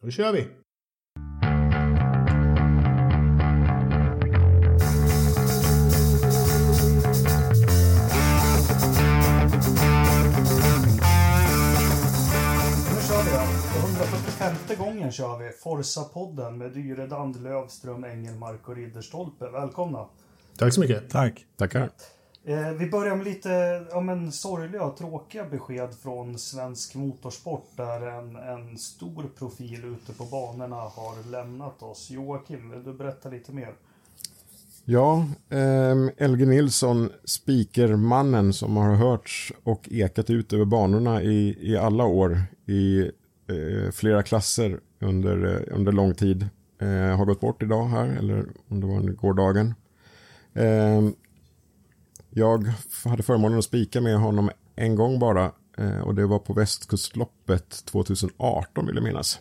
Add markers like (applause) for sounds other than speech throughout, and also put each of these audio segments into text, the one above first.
Då kör vi! 145 gången kör vi Forsa-podden med Dyredand, Lövström, Engelmark och Ridderstolpe. Välkomna! Tack så mycket. Tack. Tackar. Eh, vi börjar med lite ja, men, sorgliga och tråkiga besked från svensk motorsport där en, en stor profil ute på banorna har lämnat oss. Joakim, vill du berätta lite mer? Ja, eh, Elge Nilsson, speakermannen som har hörts och ekat ut över banorna i, i alla år i eh, flera klasser under, eh, under lång tid. Eh, har gått bort idag här, eller om det var gårdagen. Eh, jag hade förmånen att spika med honom en gång bara eh, och det var på Västkustloppet 2018 vill jag minnas.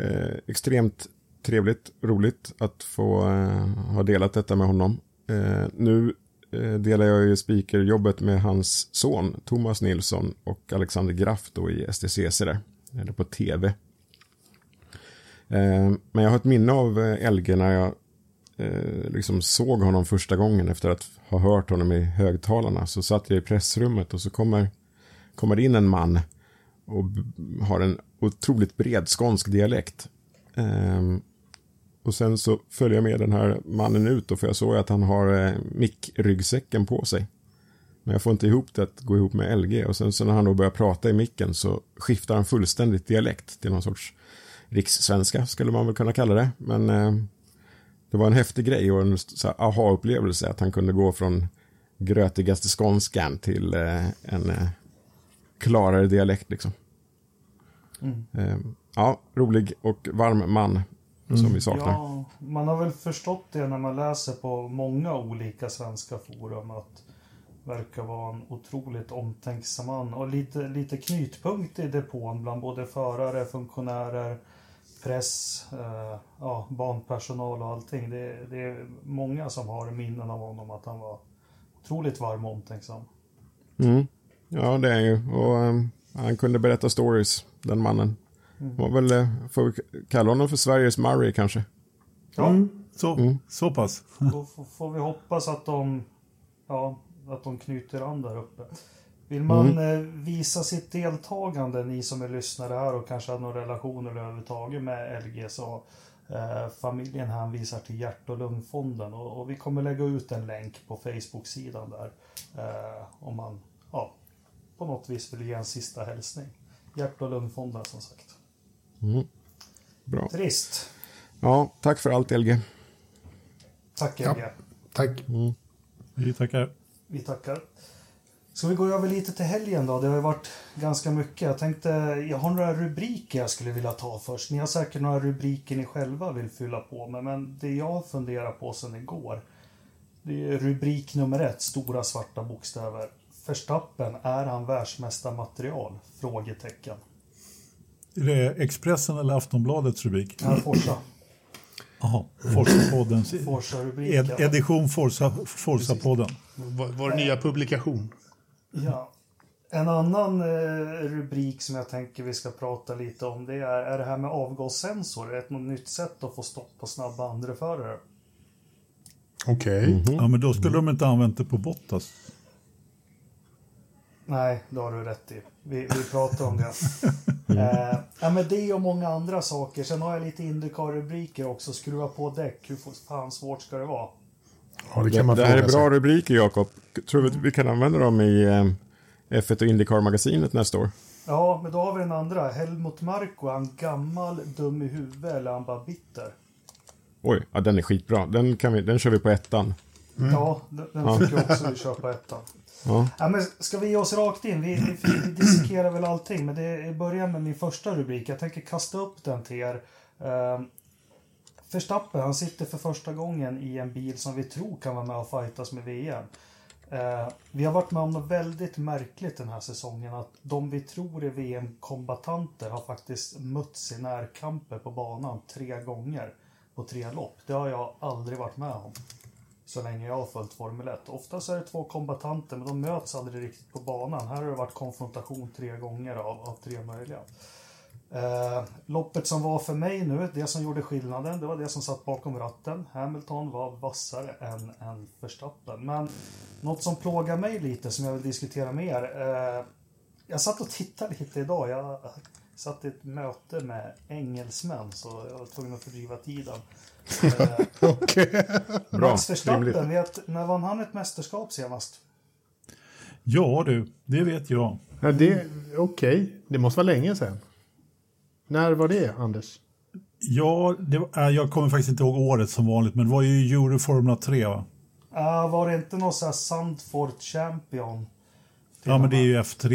Eh, extremt trevligt, roligt att få eh, ha delat detta med honom. Eh, nu eh, delar jag ju speakerjobbet med hans son Thomas Nilsson och Alexander Graff då i STCC där, eller på tv. Eh, men jag har ett minne av LG när jag eh, liksom såg honom första gången efter att ha hört honom i högtalarna. Så satt jag i pressrummet och så kommer, kommer det in en man och har en otroligt bred skånsk dialekt. Um, och sen så följer jag med den här mannen ut och för jag såg att han har eh, mickryggsäcken på sig. Men jag får inte ihop det att gå ihop med LG och sen så när han då börjar prata i micken så skiftar han fullständigt dialekt till någon sorts rikssvenska skulle man väl kunna kalla det. Men eh, det var en häftig grej och en aha-upplevelse att han kunde gå från grötigaste skånskan till eh, en eh, klarare dialekt liksom. Mm. Eh, ja, rolig och varm man som vi saknar. Ja, man har väl förstått det när man läser på många olika svenska forum att verkar vara en otroligt omtänksam man och lite, lite knutpunkt i depån bland både förare, funktionärer, press, eh, ja, banpersonal och allting. Det, det är många som har minnen av honom att han var otroligt varm och omtänksam. Mm. Ja, det är ju. Och um, han kunde berätta stories, den mannen. Mm. Var väl, eh, får vi kalla honom för Sveriges Murray kanske? Ja, Mm, så, så pass. då får vi hoppas att de, ja, att de knyter an där uppe. Vill man eh, visa sitt deltagande, ni som är lyssnare här och kanske har några relationer överhuvudtaget med LG, så eh, familjen hänvisar till Hjärt och lungfonden och, och vi kommer lägga ut en länk på Facebook-sidan där eh, om man ja, på något vis vill ge en sista hälsning. Hjärt och lungfonden som sagt. Bra. Trist. Ja, tack för allt LG. Tack Ja. LG. Tack. Vi tackar. Vi tackar. Ska vi gå över lite till helgen då? Det har ju varit ganska mycket. Jag tänkte, jag har några rubriker jag skulle vilja ta först. Ni har säkert några rubriker ni själva vill fylla på med. Men det jag funderar på sedan igår. Det är rubrik nummer ett, stora svarta bokstäver. Verstappen, är han världsmästarmaterial? Frågetecken. Är det Expressen eller Aftonbladets rubrik? Här Forsa. Jaha, Forsa-poddens ed, Forsa-rubriken. edition Forsa, Forsa-podden. Vår, vår nya publikation. Ja. En annan eh, rubrik som jag tänker vi ska prata lite om det är, är det här med avgassensor. Ett något nytt sätt att få stopp på snabba andreförare. Okej. Ja, men då skulle de inte använt det på Bottas. Nej, det har du rätt i. Vi, vi pratar om det. (laughs) eh, ja, men det och många andra saker. Sen har jag lite Indycar-rubriker också. Skruva på däck. Hur fan svårt ska det vara? Ja, det Det, kan man det här är bra sig. rubriker Jakob. Tror vi att vi kan använda dem i eh, F1 och Indycar-magasinet nästa år? Ja, men då har vi den andra. Helmut Marko, är han gammal, dum i huvudet eller är han bara bitter? Oj, ja, den är skitbra. Den, kan vi, den kör vi på ettan. Ja, den, den tycker jag också vi kör på ettan. Ja. Ja, men ska vi ge oss rakt in? Vi, vi, vi dissekerar väl allting, men det börjar med min första rubrik. Jag tänker kasta upp den till er. Verstappen, han sitter för första gången i en bil som vi tror kan vara med och fightas med VM. Eh, vi har varit med om något väldigt märkligt den här säsongen. Att de vi tror är VM-kombatanter har faktiskt mötts i närkamper på banan tre gånger på tre lopp. Det har jag aldrig varit med om så länge jag har följt Formel 1. Oftast är det två kombatanter men de möts aldrig riktigt på banan. Här har det varit konfrontation tre gånger av, av tre möjliga. Eh, loppet som var för mig nu, det som gjorde skillnaden, det var det som satt bakom ratten. Hamilton var vassare än, än Verstappen. Men något som plågar mig lite, som jag vill diskutera med er. Eh, jag satt och tittade lite idag. Jag satt i ett möte med engelsmän, så jag var tvungen att fördriva tiden. Eh. (laughs) Bra, Max Verstappen, rimligt. vet, när vann han ett mästerskap senast? Ja du, det vet jag. Ja, det, Okej, det måste vara länge sedan. När var det, Anders? Ja, det var, äh, jag kommer faktiskt inte ihåg året som vanligt, men det var ju Euro Formula 3 va? Uh, var det inte någon sån här Sandford Champion? Ja, men det är ju F3,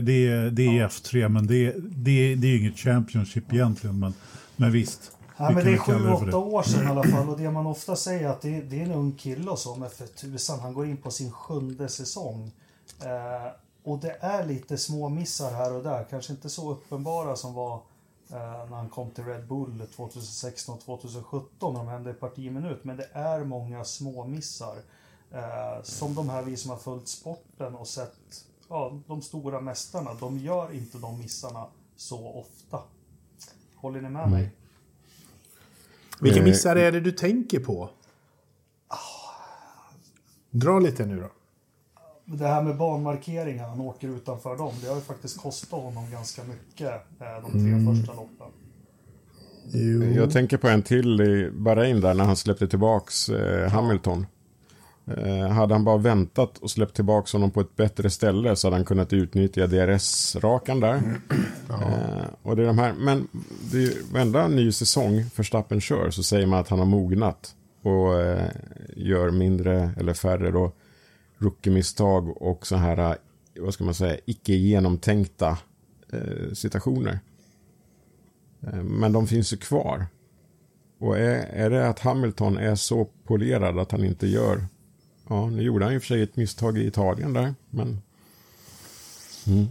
det är, det är F3, men det är, det, är, det är ju inget Championship egentligen, men, men visst. Ja, men det är sju, åtta år sedan i alla fall. Och det man ofta säger att det, det är en ung kille och så, men för tusan, han går in på sin sjunde säsong. Eh, och det är lite små missar här och där. Kanske inte så uppenbara som var eh, när han kom till Red Bull 2016 och 2017 när de hände i partiminut. Men det är många små missar. Eh, som de här vi som har följt sporten och sett ja, de stora mästarna. De gör inte de missarna så ofta. Håller ni med mig? Vilka Eh, missar är det du tänker på? Dra lite nu då. Det här med banmarkeringar, han åker utanför dem, det har ju faktiskt kostat honom ganska mycket eh, de tre första loppen. Jo. Jag tänker på en till i Bahrain där när han släppte tillbaks eh, Hamilton. Eh, hade han bara väntat och släppt tillbaks honom på ett bättre ställe så hade han kunnat utnyttja DRS-rakan där. (clears throat) Eh, och det är de här, men det är varenda ny säsong Verstappen kör så säger man att han har mognat och eh, gör mindre eller färre då rookie-misstag och så här, eh, vad ska man säga, icke genomtänkta eh, situationer. Eh, Men de finns ju kvar. Och är, är det att Hamilton är så polerad att han inte gör... Ja, nu gjorde han ju för sig ett misstag i Italien där, men... Mm.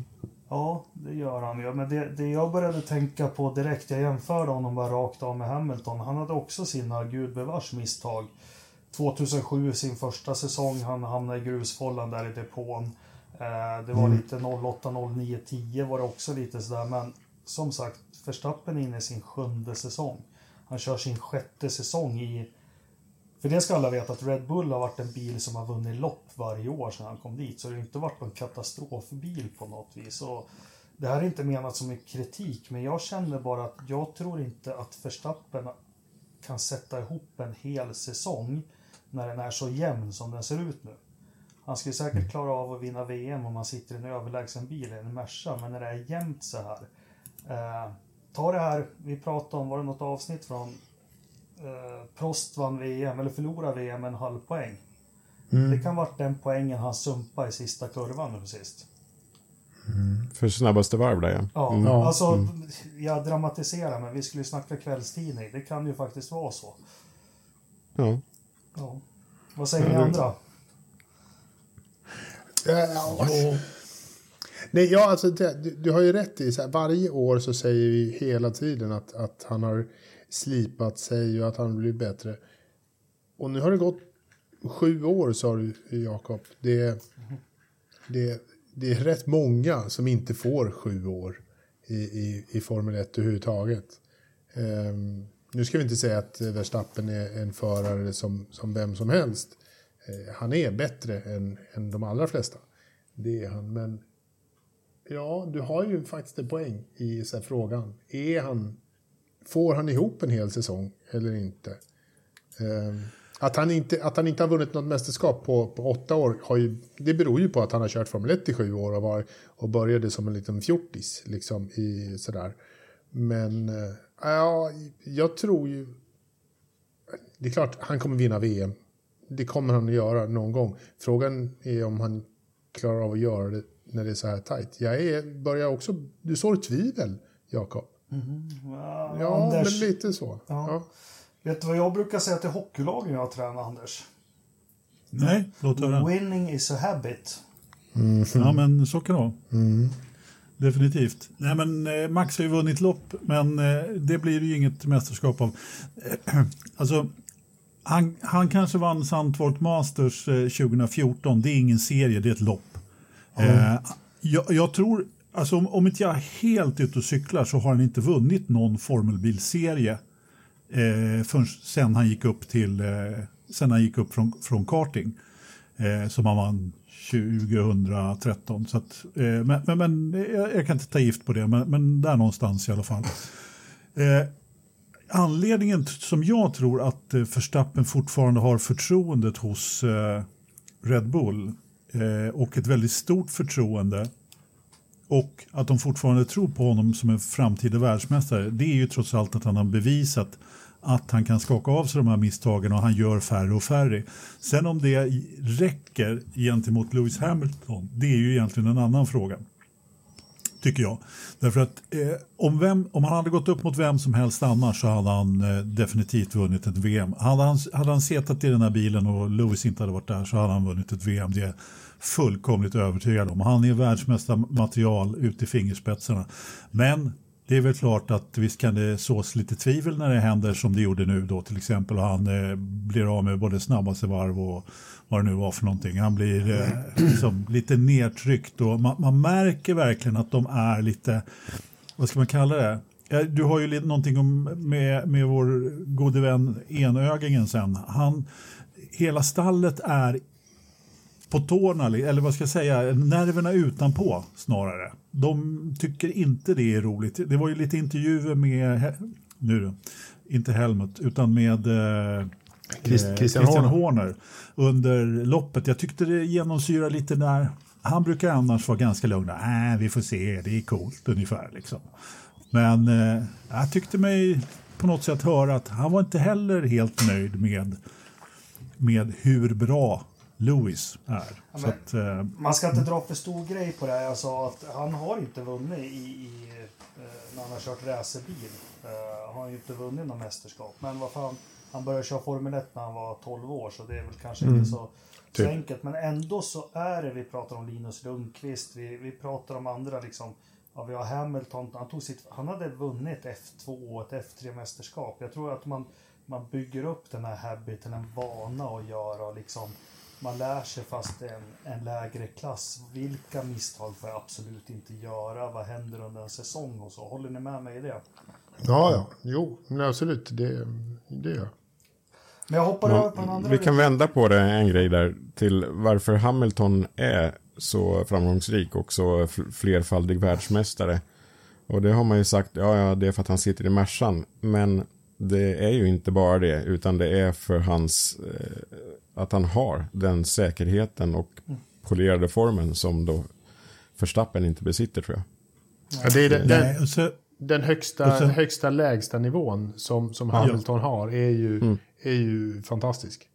Ja, det gör han ju. Men det, det jag började tänka på direkt, jag jämförde honom bara rakt av med Hamilton. Han hade också sina gudbevars misstag. 2007, sin första säsong, han hamnade i grusfållan där i depån. Eh, det var lite 08, 09, 10 var det också lite sådär. Men som sagt, Verstappen är inne i sin sjunde säsong. Han kör sin sjätte säsong i... För det ska alla veta att Red Bull har varit en bil som har vunnit lopp varje år sedan han kom dit. Så det har inte varit någon katastrofbil på något vis. Och det här är inte menat som en kritik, men jag känner bara att jag tror inte att Verstappen kan sätta ihop en hel säsong när den är så jämn som den ser ut nu. Han skulle säkert klara av att vinna VM om han sitter i en överlägsen bil i en Merca, men när det är jämnt så här. Eh, ta det här, vi pratade om, var det något avsnitt från eh, Prost vann VM, eller förlorade VM med en halv poäng. Det kan varit den poängen han sumpade i sista kurvan nu sist. För snabbaste varv där ja. Ja, Ja. alltså jag dramatiserar men vi skulle ju snacka kvällstidning. Det kan ju faktiskt vara så. ja. Ja. Vad säger ni andra? Ja. Nej, ja, alltså, det, du, du har ju rätt i, så här, varje år så säger vi hela tiden att, att han har slipat sig och att han blir bättre. Och nu har det gått sju år sa du Jakob. Det, det, det är rätt många som inte får sju år i, i, i Formel 1 överhuvudtaget. Ehm, nu ska vi inte säga att Verstappen är en förare som, som vem som helst. Eh, han är bättre än, än de allra flesta. Det är han, men ja, du har ju faktiskt en poäng i så här, frågan. Är han, får han ihop en hel säsong eller inte? Ehm, att, han inte att han inte har vunnit något mästerskap på, på åtta år, har ju, det beror ju på att han har kört Formel 1 i sju år och, var, och började som en liten fjortis. Liksom, i, sådär. Men eh, ja, jag tror ju... Det är klart, han kommer vinna VM. Det kommer han att göra någon gång. Frågan är om han klarar av att göra det när det är så här tajt. Jag är, börjar också... Du sår tvivel, Jakob. Ja, Ja, Anders, men lite så. Ja. Ja. vet du vad jag brukar säga till hockeylagen jag tränar, Anders? Nej, låt höra. Winning is a habit. Ja, men så kan det vara. Definitivt. Nej, men eh, Max har ju vunnit lopp, men eh, det blir ju inget mästerskap av. Eh, (clears throat) alltså, han, han kanske vann Sandvort Masters eh, 2014. Det är ingen serie, det är ett lopp. Eh, jag, jag tror Alltså om, om inte jag är helt ute och cyklar så har han inte vunnit någon formelbilserie eh, förrän sen han gick upp till eh, sen han gick upp från, från karting eh, som han vann 2013. Så att, eh, men men, men jag, jag, kan inte ta gift på det, men, men där någonstans i alla fall. Eh, anledningen som jag tror att eh, Verstappen fortfarande har förtroendet hos eh, Red Bull eh, och ett väldigt stort förtroende och att de fortfarande tror på honom som en framtida världsmästare det är ju trots allt att han har bevisat att han kan skaka av sig de här misstagen och han gör färre och färre. Sen om det räcker gentemot Lewis Hamilton, det är ju egentligen en annan fråga. Tycker jag. Därför att eh, om, vem, om han hade gått upp mot vem som helst annars så hade han eh, definitivt vunnit ett VM. Hade han, hade han setat i den här bilen och Lewis inte hade varit där så hade han vunnit ett VM. Det är fullkomligt övertygad om. Han är världsmästarmaterial ut i fingerspetsarna. Men det är väl klart att visst kan det sås lite tvivel när det händer som det gjorde nu då till exempel och han eh, blir av med både snabbaste varv och vad det nu var för någonting. Han blir eh, liksom lite nedtryckt och man, man, märker verkligen att de är lite, vad ska man kalla det? Du har ju lite någonting om, med, med vår gode vän Enögingen sen. Han, hela stallet är på tårna, eller vad ska jag säga, nerverna utanpå snarare. De tycker inte det är roligt. Det var ju lite intervjuer med, nu inte Helmut, utan med eh, Christ, eh, Christian, Christian Horner. under loppet. Jag tyckte det genomsyrar lite när han brukar annars vara ganska lugn. Äh, vi får se, det är coolt ungefär. Liksom. Men eh, jag tyckte mig på något sätt höra att han var inte heller helt nöjd med, med hur bra Lewis är. Ja, att, eh, man ska inte dra för stor grej på det här. Jag sa att han har inte vunnit i, i eh, när han har kört racerbil. Uh, har han ju inte vunnit något mästerskap. Men vad fan, han började köra Formel 1 när han var 12 år så det är väl kanske mm. inte så, så typ. enkelt. Men ändå så är det, vi pratar om Linus Lundqvist, vi, vi pratar om andra liksom. Ja, vi har Hamilton, han, tog sitt, han hade vunnit F2 och ett F3-mästerskap. Jag tror att man, man bygger upp den här habiten, en vana att göra liksom man lär sig fast en, en lägre klass. Vilka misstag får jag absolut inte göra? Vad händer under en säsong och så? Håller ni med mig i det? Ja, ja, jo, absolut, det, det gör jag. Men jag hoppar över på en andra. Vi kan vända på det en grej där till varför Hamilton är så framgångsrik och så flerfaldig världsmästare. Och det har man ju sagt, ja, ja, det är för att han sitter i Mercan. Men det är ju inte bara det, utan det är för hans, eh, att han har den säkerheten och polerade formen som då Verstappen inte besitter tror jag. Ja, det är den, den, den högsta, så, högsta lägsta nivån som, som Hamilton ja. har är ju, mm. är ju fantastisk.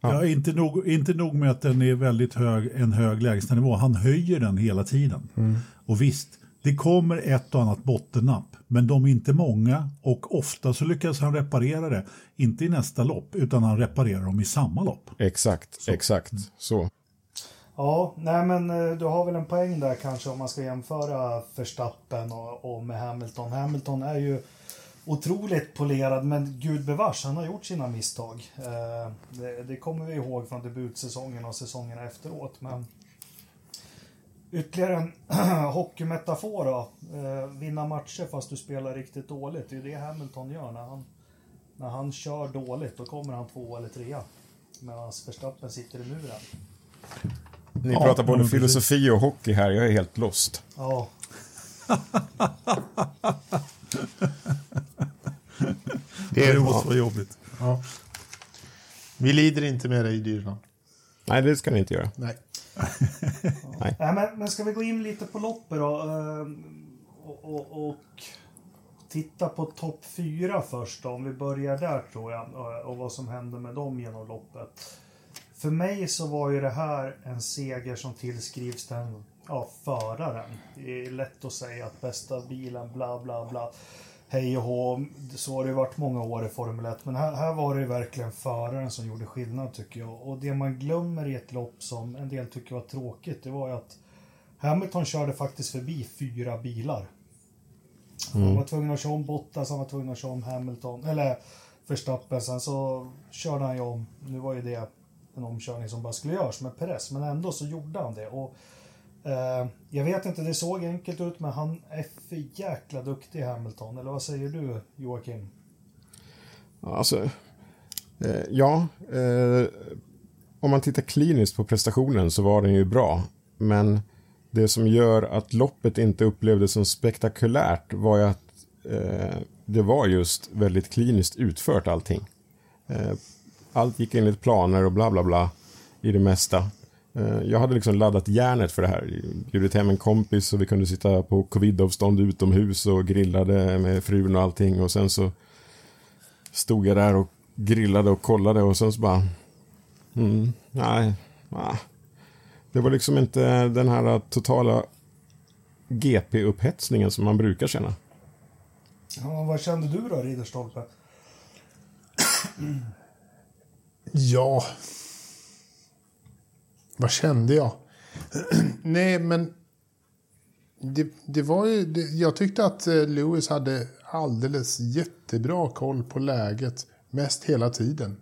Ja, ja inte, nog, inte nog med att den är väldigt hög, en hög lägstanivå, han höjer den hela tiden. Mm. Och visst, det kommer ett och annat bottennapp, men de är inte många och ofta så lyckas han reparera det, inte i nästa lopp, utan han reparerar dem i samma lopp. Exakt, så. exakt så. Ja, nej men eh, du har väl en poäng där kanske om man ska jämföra Verstappen och, och med Hamilton. Hamilton är ju otroligt polerad, men gud bevars, han har gjort sina misstag. Eh, det, det, kommer vi ihåg från debutsäsongen och säsongerna efteråt. Men Ytterligare en (clears throat) hockeymetafor då. Eh, vinna matcher fast du spelar riktigt dåligt. Det är ju det Hamilton gör. När han, när han kör dåligt då kommer han två eller trea. Medan Verstappen sitter i muren. Ni ja, pratar både filosofi och hockey här. Jag är helt lost. Ja. (laughs) det är måste vara jobbigt. Ja. Vi lider inte med dig, Dyrland. Nej, det ska ni inte göra. Nej. (laughs) Nej. Ja, men, men ska vi gå in lite på loppet då? Ehm, och, och, och titta på topp fyra först då, om vi börjar där tror jag. Eh, och vad som hände med dem genom loppet. För mig så var ju det här en seger som tillskrivs den ja, föraren. Det är lätt att säga att bästa bilen, bla bla bla hej och hå. Så har det varit många år i Formel 1. Men här, här var det verkligen föraren som gjorde skillnad tycker jag. Och det man glömmer i ett lopp som en del tycker var tråkigt, det var ju att Hamilton körde faktiskt förbi fyra bilar. Mm. Han var tvungen att köra om Bottas, han var tvungen att köra om Hamilton, eller Verstappen. Sen så körde han ju om, nu var ju det en omkörning som bara skulle göras med Perez, men ändå så gjorde han det. Och Eh, jag vet inte, det såg enkelt ut, men han är för jäkla duktig Hamilton. Eller vad säger du, Joakim? Alltså, eh, ja. Eh, om man tittar kliniskt på prestationen så var den ju bra. Men det som gör att loppet inte upplevdes som spektakulärt var ju att eh, det var just väldigt kliniskt utfört allting. Eh, allt gick enligt planer och bla bla bla i det mesta. Eh, jag hade liksom laddat järnet för det här. Bjudit hem en kompis och vi kunde sitta på covidavstånd utomhus och grillade med frun och allting. Och sen så stod jag där och grillade och kollade och sen så bara... Mm, nej, nej. Det var liksom inte den här totala GP-upphetsningen som man brukar känna. Ja, vad kände du då, Ridderstolpe? Ja, vad kände jag? (clears throat) Nej, men det, det var ju, det, jag tyckte att eh, Lewis hade alldeles jättebra koll på läget mest hela tiden.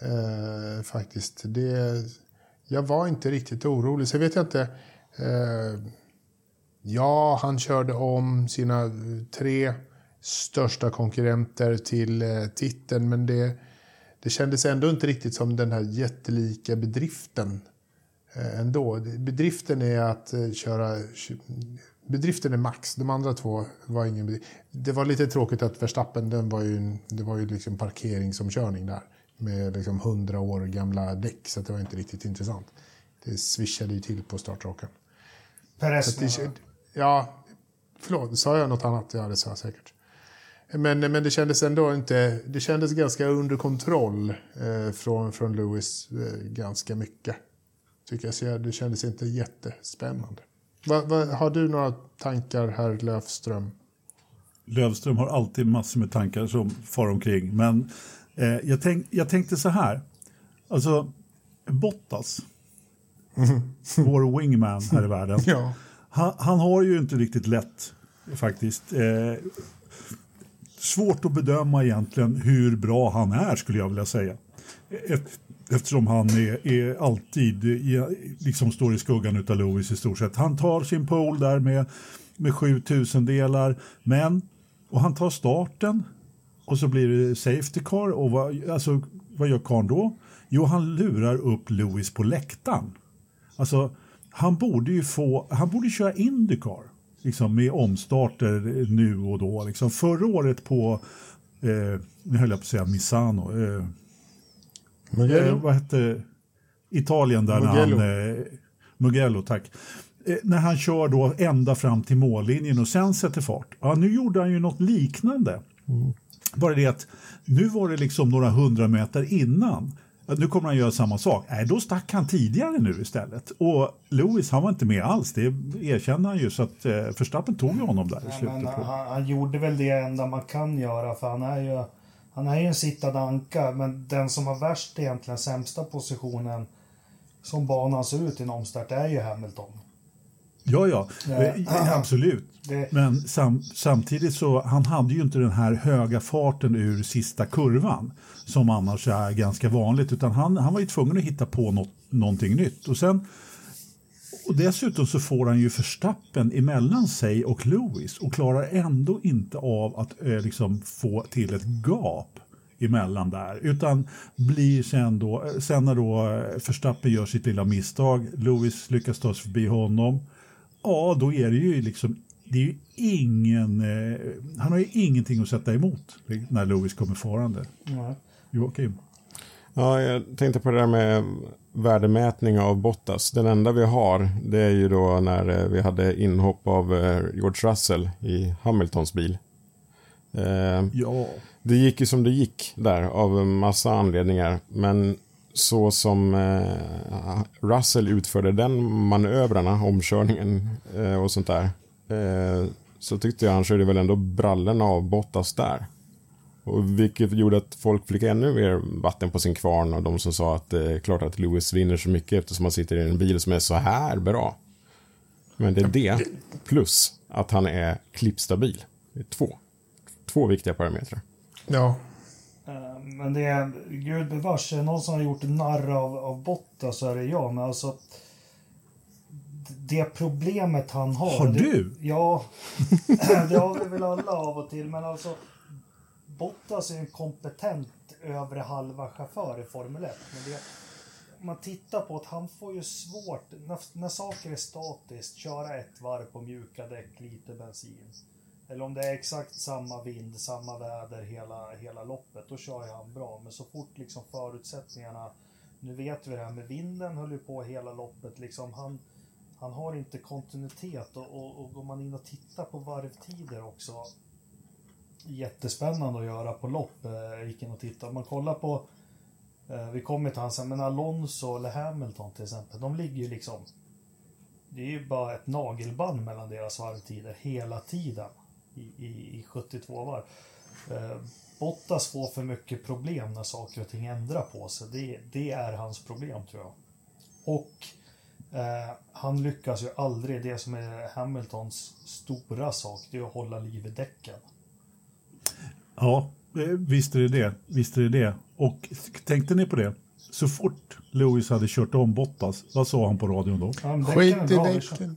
Eh, faktiskt. Det, jag var inte riktigt orolig. Sen vet jag inte. Eh, ja, han körde om sina tre största konkurrenter till eh, titeln, men det, det kändes ändå inte riktigt som den här jättelika bedriften ändå. Bedriften är att eh, köra... Bedriften är max, de andra två var ingen bedrift. Det var lite tråkigt att Verstappen, den var ju, det var ju liksom parkeringsomkörning där. Med liksom 100 år gamla däck, så det var inte riktigt intressant. Det swishade ju till på startraken. Perez Ja, förlåt, sa jag något annat? Ja, det sa jag säkert. Men, men det kändes ändå inte... Det kändes ganska under kontroll eh, från, från Lewis eh, ganska mycket. Tycker jag. Så det kändes inte jättespännande. Va, va, har du några tankar, herr Löfström? Lövström har alltid massor med tankar som far omkring. Men eh, jag, tänk, jag tänkte så här. Alltså, Bottas, mm. vår wingman här i världen. (laughs) ja. han, han, har ju inte riktigt lätt faktiskt. Eh, svårt att bedöma egentligen hur bra han är skulle jag vilja säga. Eftersom han är, är alltid liksom står i skuggan av Lewis i stort sett. Han tar sin pole där med, med 7000 delar men och han tar starten och så blir det safety car och vad, alltså, vad gör karln då? Jo, han lurar upp Lewis på läktaren. Alltså, han borde ju få, han borde köra Indycar liksom, med omstarter nu och då. Liksom. Förra året på, eh, nu höll jag på att säga Misano, eh, Mugello. Eh, vad hette Italien där Mugello. när han, eh, Mugello, tack. Eh, när han kör då ända fram till mållinjen och sen sätter fart. Ja, nu gjorde han ju något liknande. Mm. Bara det att nu var det liksom några hundra meter innan nu kommer han göra samma sak. Nej, då stack han tidigare nu istället. Och Lewis, han var inte med alls. Det erkänner han ju. Så att eh, Verstappen tog ju honom där i slutet. men, han, han, gjorde väl det enda man kan göra. För han är ju, han är ju en sittande anka. Men den som har värst egentligen sämsta positionen som banan ser ut i en omstart är ju Hamilton. Ja, ja, äh, absolut. Det... Men sam, samtidigt så han hade ju inte den här höga farten ur sista kurvan som annars är ganska vanligt utan han, han var ju tvungen att hitta på något, någonting nytt. Och, sen, och dessutom så får han ju förstappen emellan sig och Lewis och klarar ändå inte av att eh, liksom få till ett gap emellan där utan blir sen då, sen när då Förstappen gör sitt lilla misstag, Lewis lyckas ta sig förbi honom ja, då är det ju liksom det är ju ingen, eh, han har ju ingenting att sätta emot när Lewis kommer farande. Mm. Joakim? Ja, jag tänkte på det där med värdemätning av Bottas. Den enda vi har, det är ju då när eh, vi hade inhopp av eh, George Russell i Hamiltons bil. Eh, ja. Det gick ju som det gick där av massa anledningar. Men så som Russell utförde den manövrarna, omkörningen och sånt där. Så tyckte jag han körde väl ändå brallorna av Bottas där. Och vilket gjorde att folk fick ännu mer vatten på sin kvarn och de som sa att det är klart att Lewis vinner så mycket eftersom han sitter i en bil som är så här bra. Men det är det plus att han är klippstabil. Det är två. Två viktiga parametrar. Ja, men det är, gud bevars, är någon som har gjort narr av, av Botta så är det jag. Men alltså, det problemet han har... Har det, du? Ja, det har vi väl alla av och till. Men alltså, Bottas är en kompetent övre halva chaufför i Formel 1. Men det, om man tittar på att han får ju svårt, när, när saker är statiskt, köra ett varv på mjuka däck, lite bensin. Eller om det är exakt samma vind, samma väder hela, hela loppet, då kör ju han bra. Men så fort liksom förutsättningarna, nu vet vi det här med vinden höll ju på hela loppet, liksom han, han har inte kontinuitet och, och, och går man in och tittar på varvtider också, jättespännande att göra på lopp, eh, Jag gick in och tittade. Om man kollar på, eh, vi kommer till hans, sen, men Alonso eller Hamilton till exempel, de ligger ju liksom, det är ju bara ett nagelband mellan deras varvtider hela tiden i, i, i 72 varv. Eh, Bottas får för mycket problem när saker och ting ändrar på sig. Det, det är hans problem tror jag. Och eh, han lyckas ju aldrig, det som är Hamiltons stora sak, det är att hålla liv i däcken. Ja, eh, visst är det det. Visst är det det. Och tänkte ni på det? Så fort Lewis hade kört om Bottas, vad sa han på radion då? Ja, däcken Skit i däcken.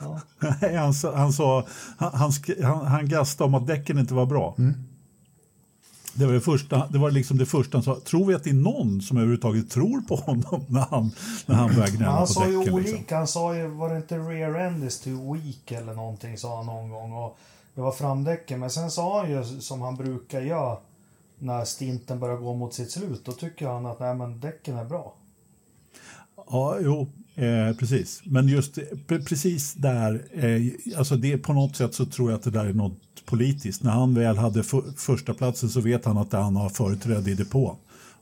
Ja. Nej, (laughs) han, sa- han sa, han, han, han, han gastade om att däcken inte var bra. Det var det första, det var liksom det första han sa. Tror vi att det är någon som överhuvudtaget tror på honom (laughs) när han, när han börjar gnälla han på sa ju däcken? olika, Liksom. han sa ju, var det inte rear end is too weak eller någonting sa han någon gång. Och det var framdäcken, men sen sa han ju som han brukar göra när stinten börjar gå mot sitt slut. Då tycker han att nej men däcken är bra. Ja, jo, eh, precis. Men just precis där, eh, alltså det, på något sätt så tror jag att det där är något politiskt. När han väl hade första platsen så vet han att han har företräde i depån.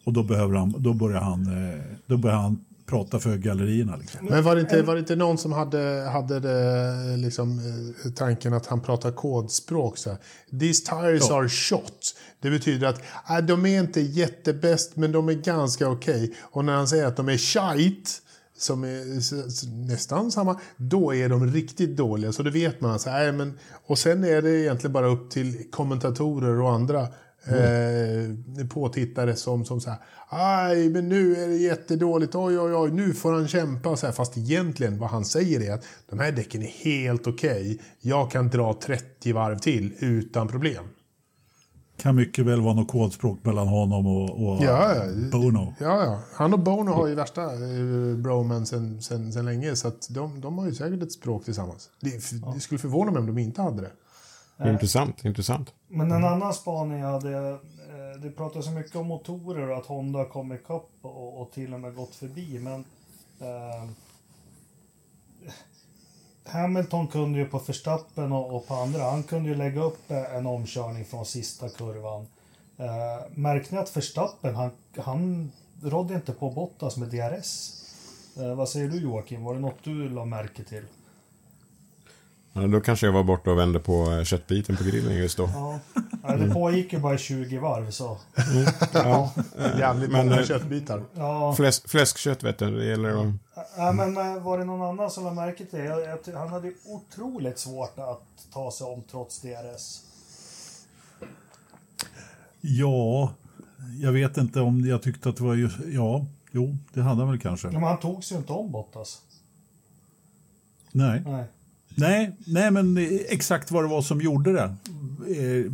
Och då, behöver han, då, börjar han, eh, då börjar han prata för gallerierna. Liksom. Men var det, inte, var det inte någon som hade, hade det, liksom, eh, tanken att han pratar kodspråk? Så här. These tires Ja. are shot. Det betyder att äh, de är inte jättebäst, men de är ganska okej. Och när han säger att de är shite, som är nästan samma, då är de riktigt dåliga. Så det vet man. Så här, men, och sen är det egentligen bara upp till kommentatorer och andra eh, påtittare som, som så här, aj men nu är det jättedåligt, oj oj oj, nu får han kämpa. Så här, fast egentligen vad han säger är att de här däcken är helt okej. Jag kan dra 30 varv till utan problem. Kan mycket väl vara något kodspråk mellan honom och, och Ja, ja. Bono. Ja, ja. Han och Bono har ju värsta eh, broman sen, sen, sen länge. Så att de, de har ju säkert ett språk tillsammans. Det, det skulle förvåna mig om de inte hade det. Intressant, intressant. Men en annan spaning jag hade, eh, det pratas så mycket om motorer och att Honda har kommit ikapp och, och till och med gått förbi, men eh, Hamilton kunde ju på Verstappen och, och på andra, han kunde ju lägga upp eh, en omkörning från sista kurvan. Eh, märkte ni att Verstappen, han, han rådde inte på Bottas med DRS? Eh, vad säger du Joakim, var det något du la märke till? Ja, då kanske jag var borta och vände på eh, köttbiten på grillen just då. Ja, Nej, det pågick ju bara i 20 varv så. Ja, Jävligt men, många eh, köttbitar. Ja. Fläsk, fläskkött vet du, det gäller att... Ja, men eh, var det någon annan som lade märke till det? Jag, jag, ty- han hade otroligt svårt att ta sig om trots DRS. Ja, jag vet inte om jag tyckte att det var just, ja, jo, det hade han väl kanske. Men han tog sig ju inte om Bottas. Nej. Nej. Nej, nej, men exakt vad det var som gjorde det. Eh,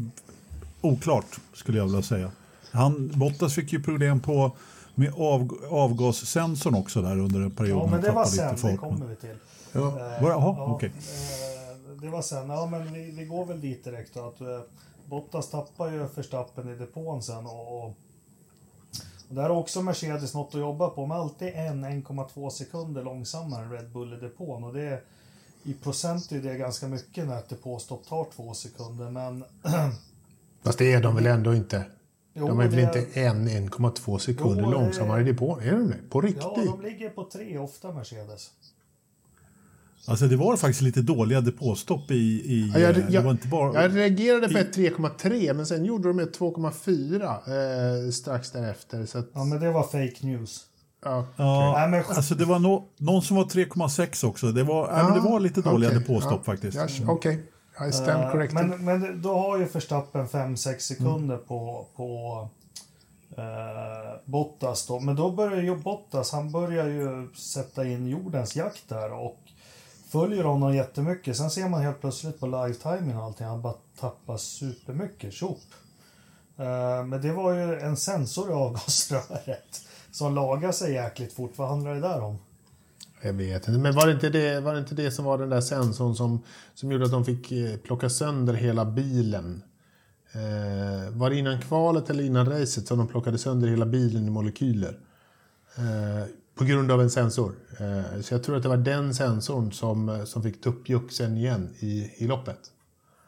oklart, skulle jag vilja säga. Han, Bottas fick ju problem på med av, avgassensorn också där under en period. Ja, men det var sen, det kommer vi till. Ja. Eh, Var det? Jaha, okej. eh, Det var sen. Ja, men vi, vi går väl dit direkt då. Att, eh, Bottas tappar ju Verstappen i depån sen och, och och där har också Mercedes något att jobba på. De är alltid en 1,2 sekunder långsammare än Red Bull i depån. Och det är, I procent är det ganska mycket när ett depåstopp tar två sekunder. Men (clears throat) Fast det är de väl ändå inte? Jo, de är väl det- inte en 1,2 sekunder Jo, det- långsammare i depån? Är de det? På riktigt? ja, de ligger på tre ofta Mercedes. Alltså det var faktiskt lite dåliga depåstopp i... i Ja, jag, eh, det jag, var inte bara... jag reagerade på ett 3,3 men sen gjorde de ett 2,4 eh, strax därefter. Så att, Ja, men det var fake news. Ja. Ja, Nej, men- alltså det var no, någon som var 3,6 också. Det var, ja, men det var lite dåliga okej. depåstopp ja. faktiskt. Ja, Okej, I stand Eh, corrected. Men, men då har ju Verstappen 5-6 sekunder på, på eh, Bottas då. Men då börjar ju Bottas, han börjar ju sätta in jordens jakt där och följer honom jättemycket. Sen ser man helt plötsligt på live-timing och allting, han bara tappar supermycket. Tjopp! Uh, men det var ju en sensor i avgasröret som lagade sig jäkligt fort. Vad handlar det där om? Jag vet inte, men var det inte det, var det, inte det som var den där sensorn som, som gjorde att de fick eh, plocka sönder hela bilen? Eh, var det innan kvalet eller innan racet som de plockade sönder hela bilen i molekyler? Eh, på grund av en sensor. Eh, så jag tror att det var den sensorn som, som fick tuppjuck sen igen i, i loppet.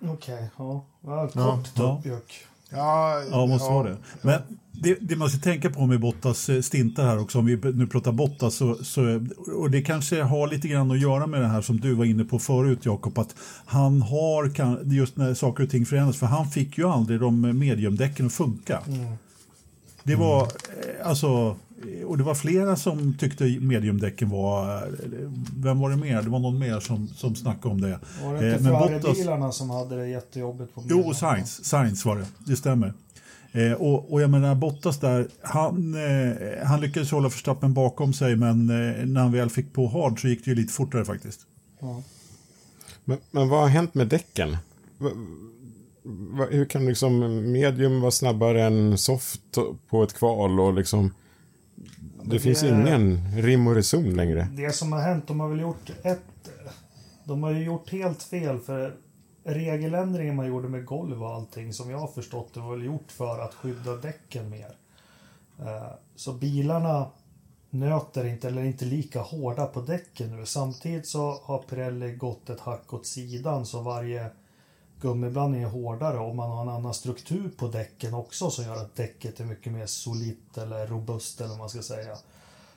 Okej, okay, ja. ja. Kort ja. tuppjuck. Ja, ja, måste ja. vara det. Men det, det man ska tänka på med Bottas eh, stintar här också, om vi nu pratar Bottas, så, så, och det kanske har lite grann att göra med det här som du var inne på förut Jakob, att han har, just när saker och ting förändras, för han fick ju aldrig de mediumdäcken att funka. Mm. Det var, mm. alltså, och det var flera som tyckte mediumdäcken var, vem var det mer? Det var någon mer som, som snackade om det. Var det inte eh, Ferrari-bilarna som hade det jättejobbigt på Jo, Sainz, Sainz var det, det stämmer. Eh, och, och jag menar Bottas där, han, eh, han lyckades hålla Verstappen bakom sig men eh, när han väl fick på hard så gick det ju lite fortare faktiskt. Ja. Men, men vad har hänt med däcken? Hur kan liksom medium vara snabbare än soft på ett kval och liksom det, det finns ingen rim och reson längre. Det som har hänt, de har väl gjort ett... De har ju gjort helt fel för regeländringen man gjorde med golv och allting som jag har förstått det var väl gjort för att skydda däcken mer. Eh, så bilarna nöter inte eller inte lika hårda på däcken nu. Samtidigt så har Pirelli gått ett hack åt sidan så varje gummiblandning är hårdare och man har en annan struktur på däcken också som gör att däcket är mycket mer solitt eller robust eller vad man ska säga.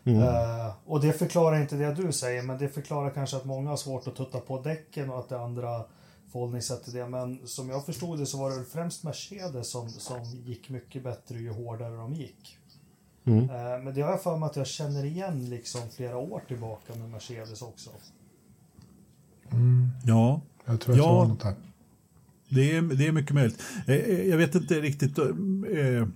Mm. Uh, och det förklarar inte det du säger men det förklarar kanske att många har svårt att tutta på däcken och att det andra förhållningssätt till det. Men som jag förstod det så var det främst Mercedes som, som gick mycket bättre ju hårdare de gick. Mm. Uh, men det har jag för mig att jag känner igen liksom flera år tillbaka med Mercedes också. Mm. Ja. Jag tror jag ja. något här. Det är, det är mycket möjligt. Eh, eh, jag vet inte riktigt. Eh,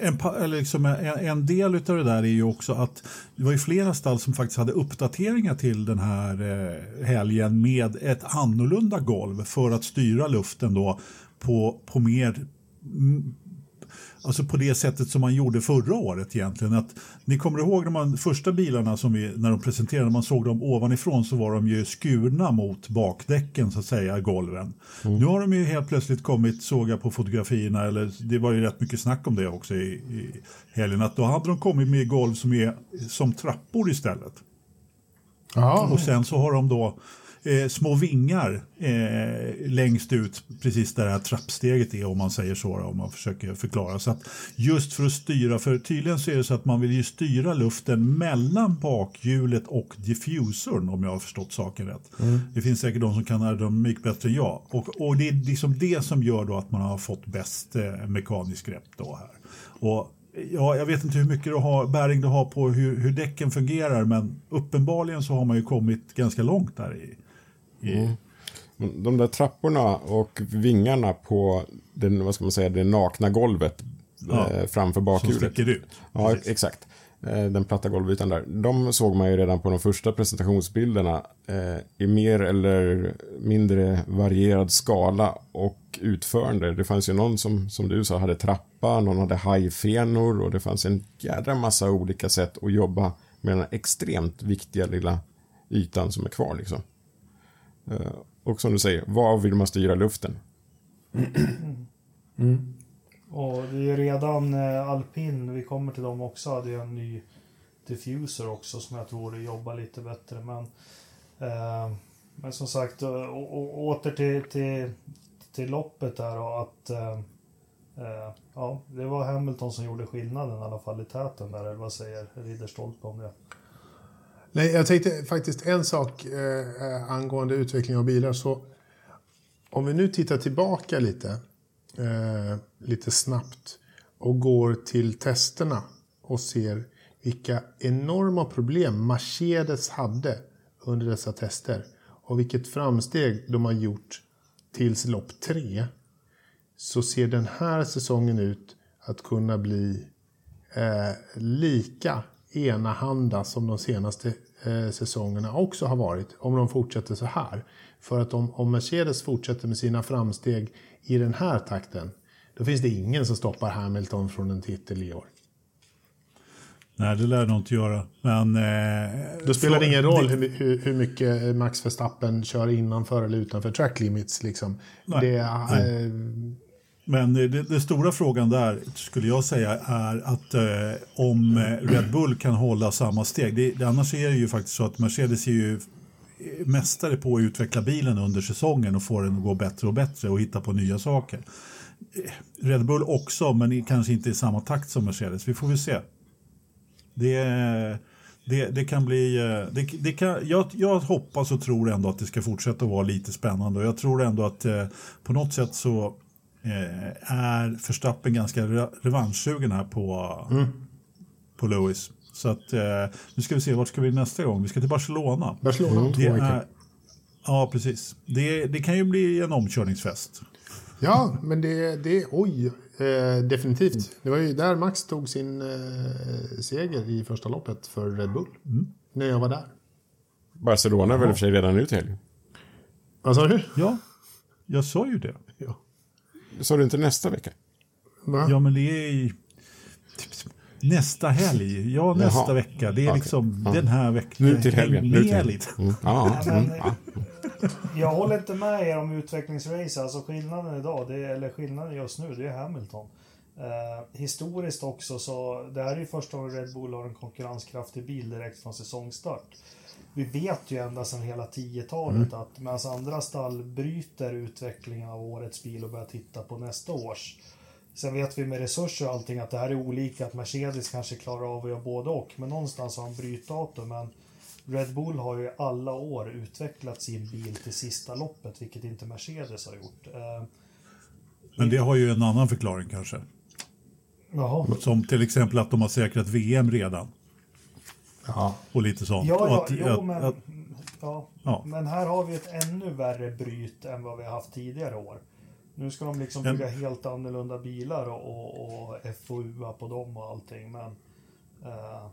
en, eller liksom en, en, del av det där är ju också att det var ju flera stall som faktiskt hade uppdateringar till den här helgen med ett annorlunda golv för att styra luften då på, på mer Alltså på det sättet som man gjorde förra året egentligen. Att, ni kommer ihåg de man, första bilarna som vi, när de presenterade, man såg dem ovanifrån så var de ju skurna mot bakdäcken så att säga, golven. Mm. Nu har de ju helt plötsligt kommit, såg jag på fotografierna, eller det var ju rätt mycket snack om det också i, i helgen, att då hade de kommit med golv som är som trappor istället. Aha. Och sen så har de då eh, små vingar eh, längst ut, precis där det här trappsteget är om man säger så, om man försöker förklara. Så att just för att styra, för tydligen så är det så att man vill ju styra luften mellan bakhjulet och diffusorn om jag har förstått saken rätt. Mm. Det finns säkert de som kan aerodynamik bättre än jag. Och, och det är liksom det som gör då att man har fått bäst eh, mekanisk grepp då här. Och Ja, jag vet inte hur mycket du har, bäring du har på hur, hur däcken fungerar men uppenbarligen så har man ju kommit ganska långt där i, Mm. De där trapporna och vingarna på den, vad ska man säga, det nakna golvet ja. eh, framför bakhjulet. Som sticker ut. Ja, Precis. exakt. Eh, den platta golvytan där. De såg man ju redan på de första presentationsbilderna eh, i mer eller mindre varierad skala och utförande. Det fanns ju någon som, som du sa, hade trappa, någon hade hajfenor och det fanns en jädra massa olika sätt att jobba med den extremt viktiga lilla ytan som är kvar liksom. Eh, och som du säger, var vill man styra luften? (clears throat) Mm. Och det är redan eh, alpin, vi kommer till dem också, det är en ny diffuser också som jag tror jobbar lite bättre. Men, eh, men som sagt, och, och, åter till, till, till loppet där och att eh, eh, ja, det var Hamilton som gjorde skillnaden i alla fall i täten där, eller vad säger Ridderstolpe om det? Nej, jag tänkte faktiskt en sak eh, angående utveckling av bilar. Så om vi nu tittar tillbaka lite, eh, lite snabbt och går till testerna och ser vilka enorma problem Mercedes hade under dessa tester och vilket framsteg de har gjort tills lopp tre så ser den här säsongen ut att kunna bli eh, lika enahanda som de senaste eh, säsongerna också har varit. Om de fortsätter så här. För att om, om Mercedes fortsätter med sina framsteg i den här takten. Då finns det ingen som stoppar Hamilton från en titel i år. Nej, det lär nog inte göra. Men, eh, Då spelar det ingen roll hur, hur, hur mycket Max Verstappen kör innanför eller utanför track limits. Liksom. Nej, det, nej. eh, men eh, det, det stora frågan där skulle jag säga är att eh, om eh, Red Bull kan hålla samma steg. Det, det, annars är det ju faktiskt så att Mercedes är ju eh, mästare på att utveckla bilen under säsongen och få den att gå bättre och bättre och hitta på nya saker. Red Bull också, men kanske inte i samma takt som Mercedes. Vi får väl se. Det, det, det kan bli... Det, det kan, jag, jag hoppas och tror ändå att det ska fortsätta att vara lite spännande. Och jag tror ändå att eh, på något sätt så är Verstappen ganska re, revanschsugen här på, på Lewis. Så att eh, nu ska vi se, vart ska vi nästa gång? Vi ska till Barcelona. Barcelona om två Det veckor. är, ja, precis. Det, det kan ju bli en omkörningsfest. Ja, men det, det oj, eh, definitivt. Det var ju där Max tog sin eh, seger i första loppet för Red Bull. När jag var där. Barcelona är väl i och för sig redan ut i helgen. Vad sa du? Ja, jag sa ju det. Sa du inte nästa vecka? Va? Ja, men det är typ, nästa helg. Ja, nästa Jaha. vecka. Det är Okej. liksom Ja. den här veckan. Nu till helgen. Nu till helgen. Mm. Ja, mm. men, ja. Jag håller inte med er om utvecklingsrace. Alltså skillnaden idag, det är, eller skillnaden just nu, det är Hamilton. Eh, historiskt också så, det här är ju första gången Red Bull har en konkurrenskraftig bil direkt från säsongstart. Vi vet ju ända sedan hela 10-talet att medan andra stall bryter utvecklingen av årets bil och börjar titta på nästa års. Sen vet vi med resurser och allting att det här är olika, att Mercedes kanske klarar av att göra både och. Men någonstans har de brytdatum. Men Red Bull har ju alla år utvecklat sin bil till sista loppet, vilket inte Mercedes har gjort. Eh, Men det har ju en annan förklaring kanske. jaha. Som till exempel att de har säkrat VM redan. Ja. Och lite sånt. Ja, ja, att, jo, att, men, att, ja. Ja. men här har vi ett ännu värre bryt än vad vi har haft tidigare år. Nu ska de liksom bygga helt annorlunda bilar och, och, och FOUa på dem och allting. Men, eh,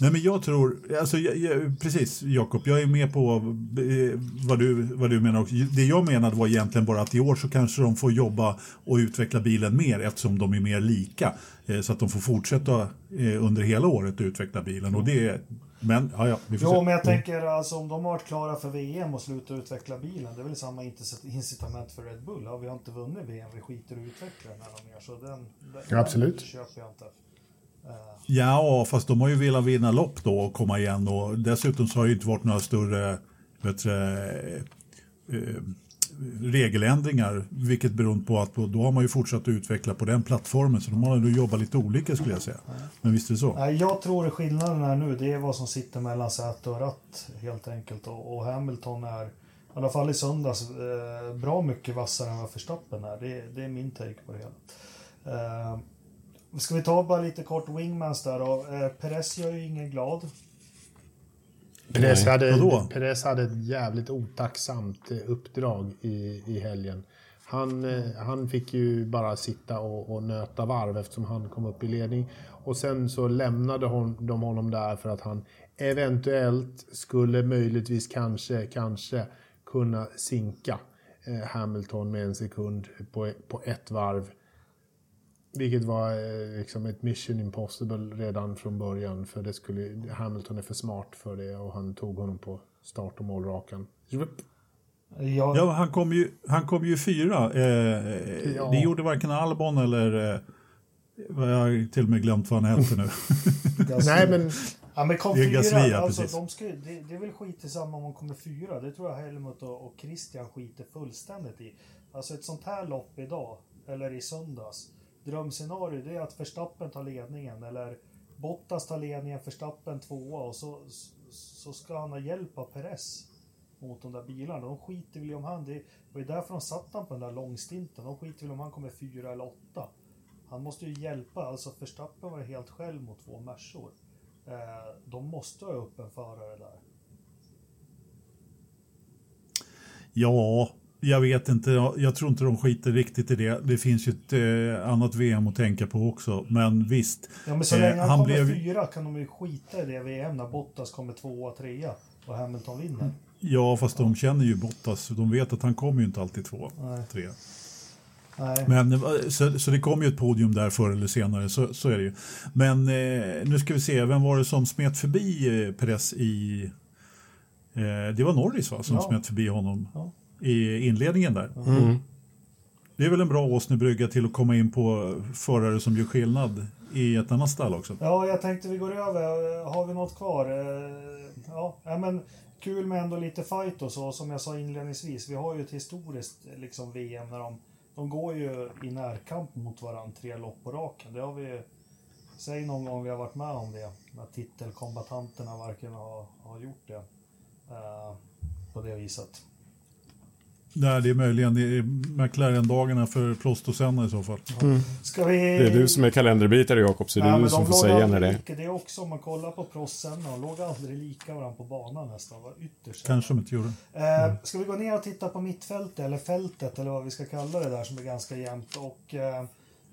Nej, men jag tror, alltså, jag, jag, precis Jakob, jag är med på eh, vad du, vad du menar. också. Det jag menade var egentligen bara att i år så kanske de får jobba och utveckla bilen mer eftersom de är mer lika. Eh, så att de får fortsätta eh, under hela året att utveckla bilen. Och det är, men, ja, ja, vi får Jo, se. men jag tänker alltså om de har varit klara för VM och slutat utveckla bilen. Det är väl samma incit- incitament för Red Bull. Ja, vi har inte vunnit VM, vi skiter i att utveckla den här de mer. Så den, den Ja, absolut. den köper jag inte. Ja, fast de har ju velat vinna lopp då och komma igen. Och dessutom så har det ju inte varit några större vet eh, regeländringar. Vilket beror på att då har man ju fortsatt att utveckla på den plattformen. Så de har nu jobbat lite olika skulle jag säga. Men visst är det så. Jag tror skillnaden här nu, det är vad som sitter mellan säte och ratt helt enkelt. Och, Hamilton är, i alla fall i söndags, eh, bra mycket vassare än vad Verstappen är. Det, det är min take på det hela. Eh, Ska vi ta bara lite kort wingmans där då? Eh, Perez gör ju ingen glad. Perez Nej. hade, Vadå? Perez hade ett jävligt otacksamt eh, uppdrag i, i helgen. Han, eh, han fick ju bara sitta och, och nöta varv eftersom han kom upp i ledning. Och sen så lämnade hon, de honom där för att han eventuellt skulle möjligtvis kanske, kanske kunna sinka eh, Hamilton med en sekund på, på ett varv. Vilket var eh, liksom ett mission impossible redan från början. För det skulle, Hamilton är för smart för det och han tog honom på start och målrakan. Jag, Ja, han kom ju, han kom ju fyra. Eh, Ja. Det gjorde varken Albon eller... Eh, jag har till och med glömt vad han hette nu. (laughs) Nej men Ja men kom Det är fyra, Gasly, ja, alltså, precis. de ska, ju- det, det är väl skit i samma om de kommer fyra. Det tror jag Helmut och, och Christian skiter fullständigt i. Alltså ett sånt här lopp idag, eller i söndags. Drömscenario det är att Verstappen tar ledningen eller Bottas tar ledningen, Verstappen tvåa och så, så ska han ha hjälp av Perez mot de där bilarna. De skiter väl i om han, det var ju därför de satt han på den där långstinten. De skiter väl om han kommer fyra eller åtta. Han måste ju hjälpa, alltså Verstappen var helt själv mot två Mersor. Eh, de måste ha upp en förare där. Ja, jag vet inte, jag tror inte de skiter riktigt i det. Det finns ju ett eh, annat VM att tänka på också, men visst. Ja, men så länge han, han kommer blev... fyra kan de ju skita i det VM när Bottas kommer tvåa, trea och Hamilton vinner. Ja, fast de känner ju Bottas. De vet att han kommer ju inte alltid två, Nej. tre. Nej. Men, eh, så, så det kommer ju ett podium där förr eller senare, så, så är det ju. Men eh, nu ska vi se, vem var det som smet förbi eh, Perez i... Eh, det var Norris va, som ja. smet förbi honom ja. I inledningen där. Mm. Det är väl en bra åsnebrygga till att komma in på förare som gör skillnad i ett annat stall också. Ja, jag tänkte vi går över. Har vi något kvar? Eh, ja, men kul med ändå lite fight och så. Som jag sa inledningsvis, vi har ju ett historiskt liksom, VM när de de går ju i närkamp mot varandra tre lopp på raken. Det har vi Säg någon gång vi har varit med om det. När titelkombatanterna varken har, har gjort det. Uh, på det viset. Nej, det är möjligen McLaren-dagarna för Prost och Senna i så fall. Mm. Ska vi... Det är du som är kalenderbitare Jakob, så det är du som får säga när det är. Det är också, om man kollar på Prost och Senna, de låg aldrig lika varandra på banan nästan. Var ytterst Kanske de inte gjorde. Mm. Eh, ska vi gå ner och titta på mittfältet, eller fältet, eller vad vi ska kalla det där, som är ganska jämnt. Och, eh,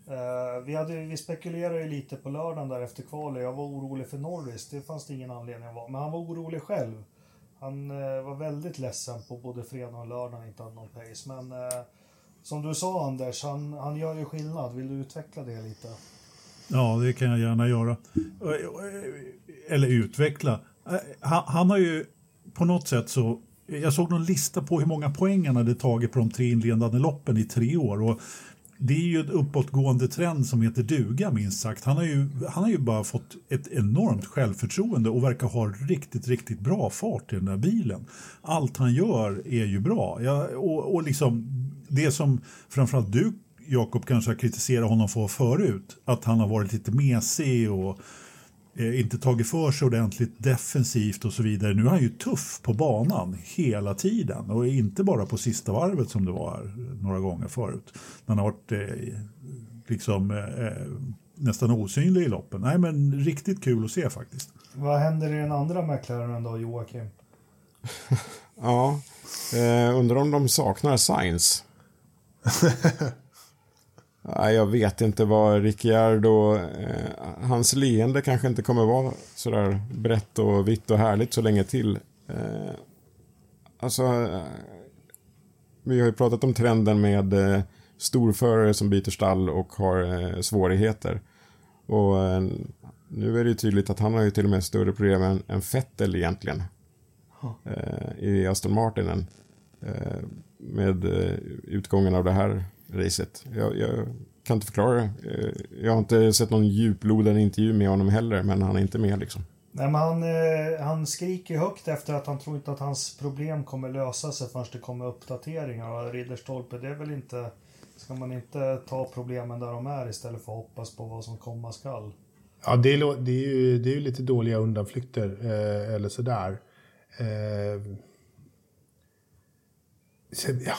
eh, vi, hade, vi spekulerade ju lite på lördagen där efter kvalet. Jag var orolig för Norris, det fanns det ingen anledning att vara. Men han var orolig själv. Han eh, var väldigt ledsen på både fredag och lördag han inte hade någon pace. Men eh, som du sa Anders, han, han gör ju skillnad. Vill du utveckla det lite? Ja, det kan jag gärna göra. Eller utveckla. Eh, han, han har ju på något sätt så jag såg någon lista på hur många poäng han hade tagit på de tre inledande loppen i tre år. Och det är ju en uppåtgående trend som heter duga minst sagt. Han har, ju, han har ju bara fått ett enormt självförtroende och verkar ha riktigt, riktigt bra fart i den där bilen. Allt han gör är ju bra. Ja, och, och liksom det som framförallt du Jakob kanske har kritiserat honom för förut, att han har varit lite mesig och inte tagit för sig ordentligt defensivt och så vidare. Nu är han ju tuff på banan hela tiden och inte bara på sista varvet som det var här några gånger förut. Han har varit eh, liksom eh, eh, nästan osynlig i loppen. Nej, men riktigt kul att se faktiskt. Vad händer i den andra McLaren då, Joakim? (laughs) ja, eh, undrar om de saknar Science. (laughs) jag vet inte vad Ricciardo... Eh, hans leende kanske inte kommer vara sådär brett och vitt och härligt så länge till. Eh, alltså... Eh, vi har ju pratat om trenden med eh, storförare som byter stall och har eh, svårigheter. Och eh, nu är det tydligt att han har ju till och med större problem än, än Vettel egentligen. Eh, I Aston Martinen. med utgången av det här racet. Jag, jag, kan inte förklara det. Jag har inte sett någon djuplodande intervju med honom heller, men han är inte med liksom. Nej, men han, eh, han skriker högt efter att han tror inte att hans problem kommer lösa sig förrän det kommer uppdateringar. Och Ridderstolpe, det är väl inte... Ska man inte ta problemen där de är istället för att hoppas på vad som komma skall? Ja, det är, det är, ju, det är ju lite dåliga undanflykter, eh, eller sådär. Eh, ja,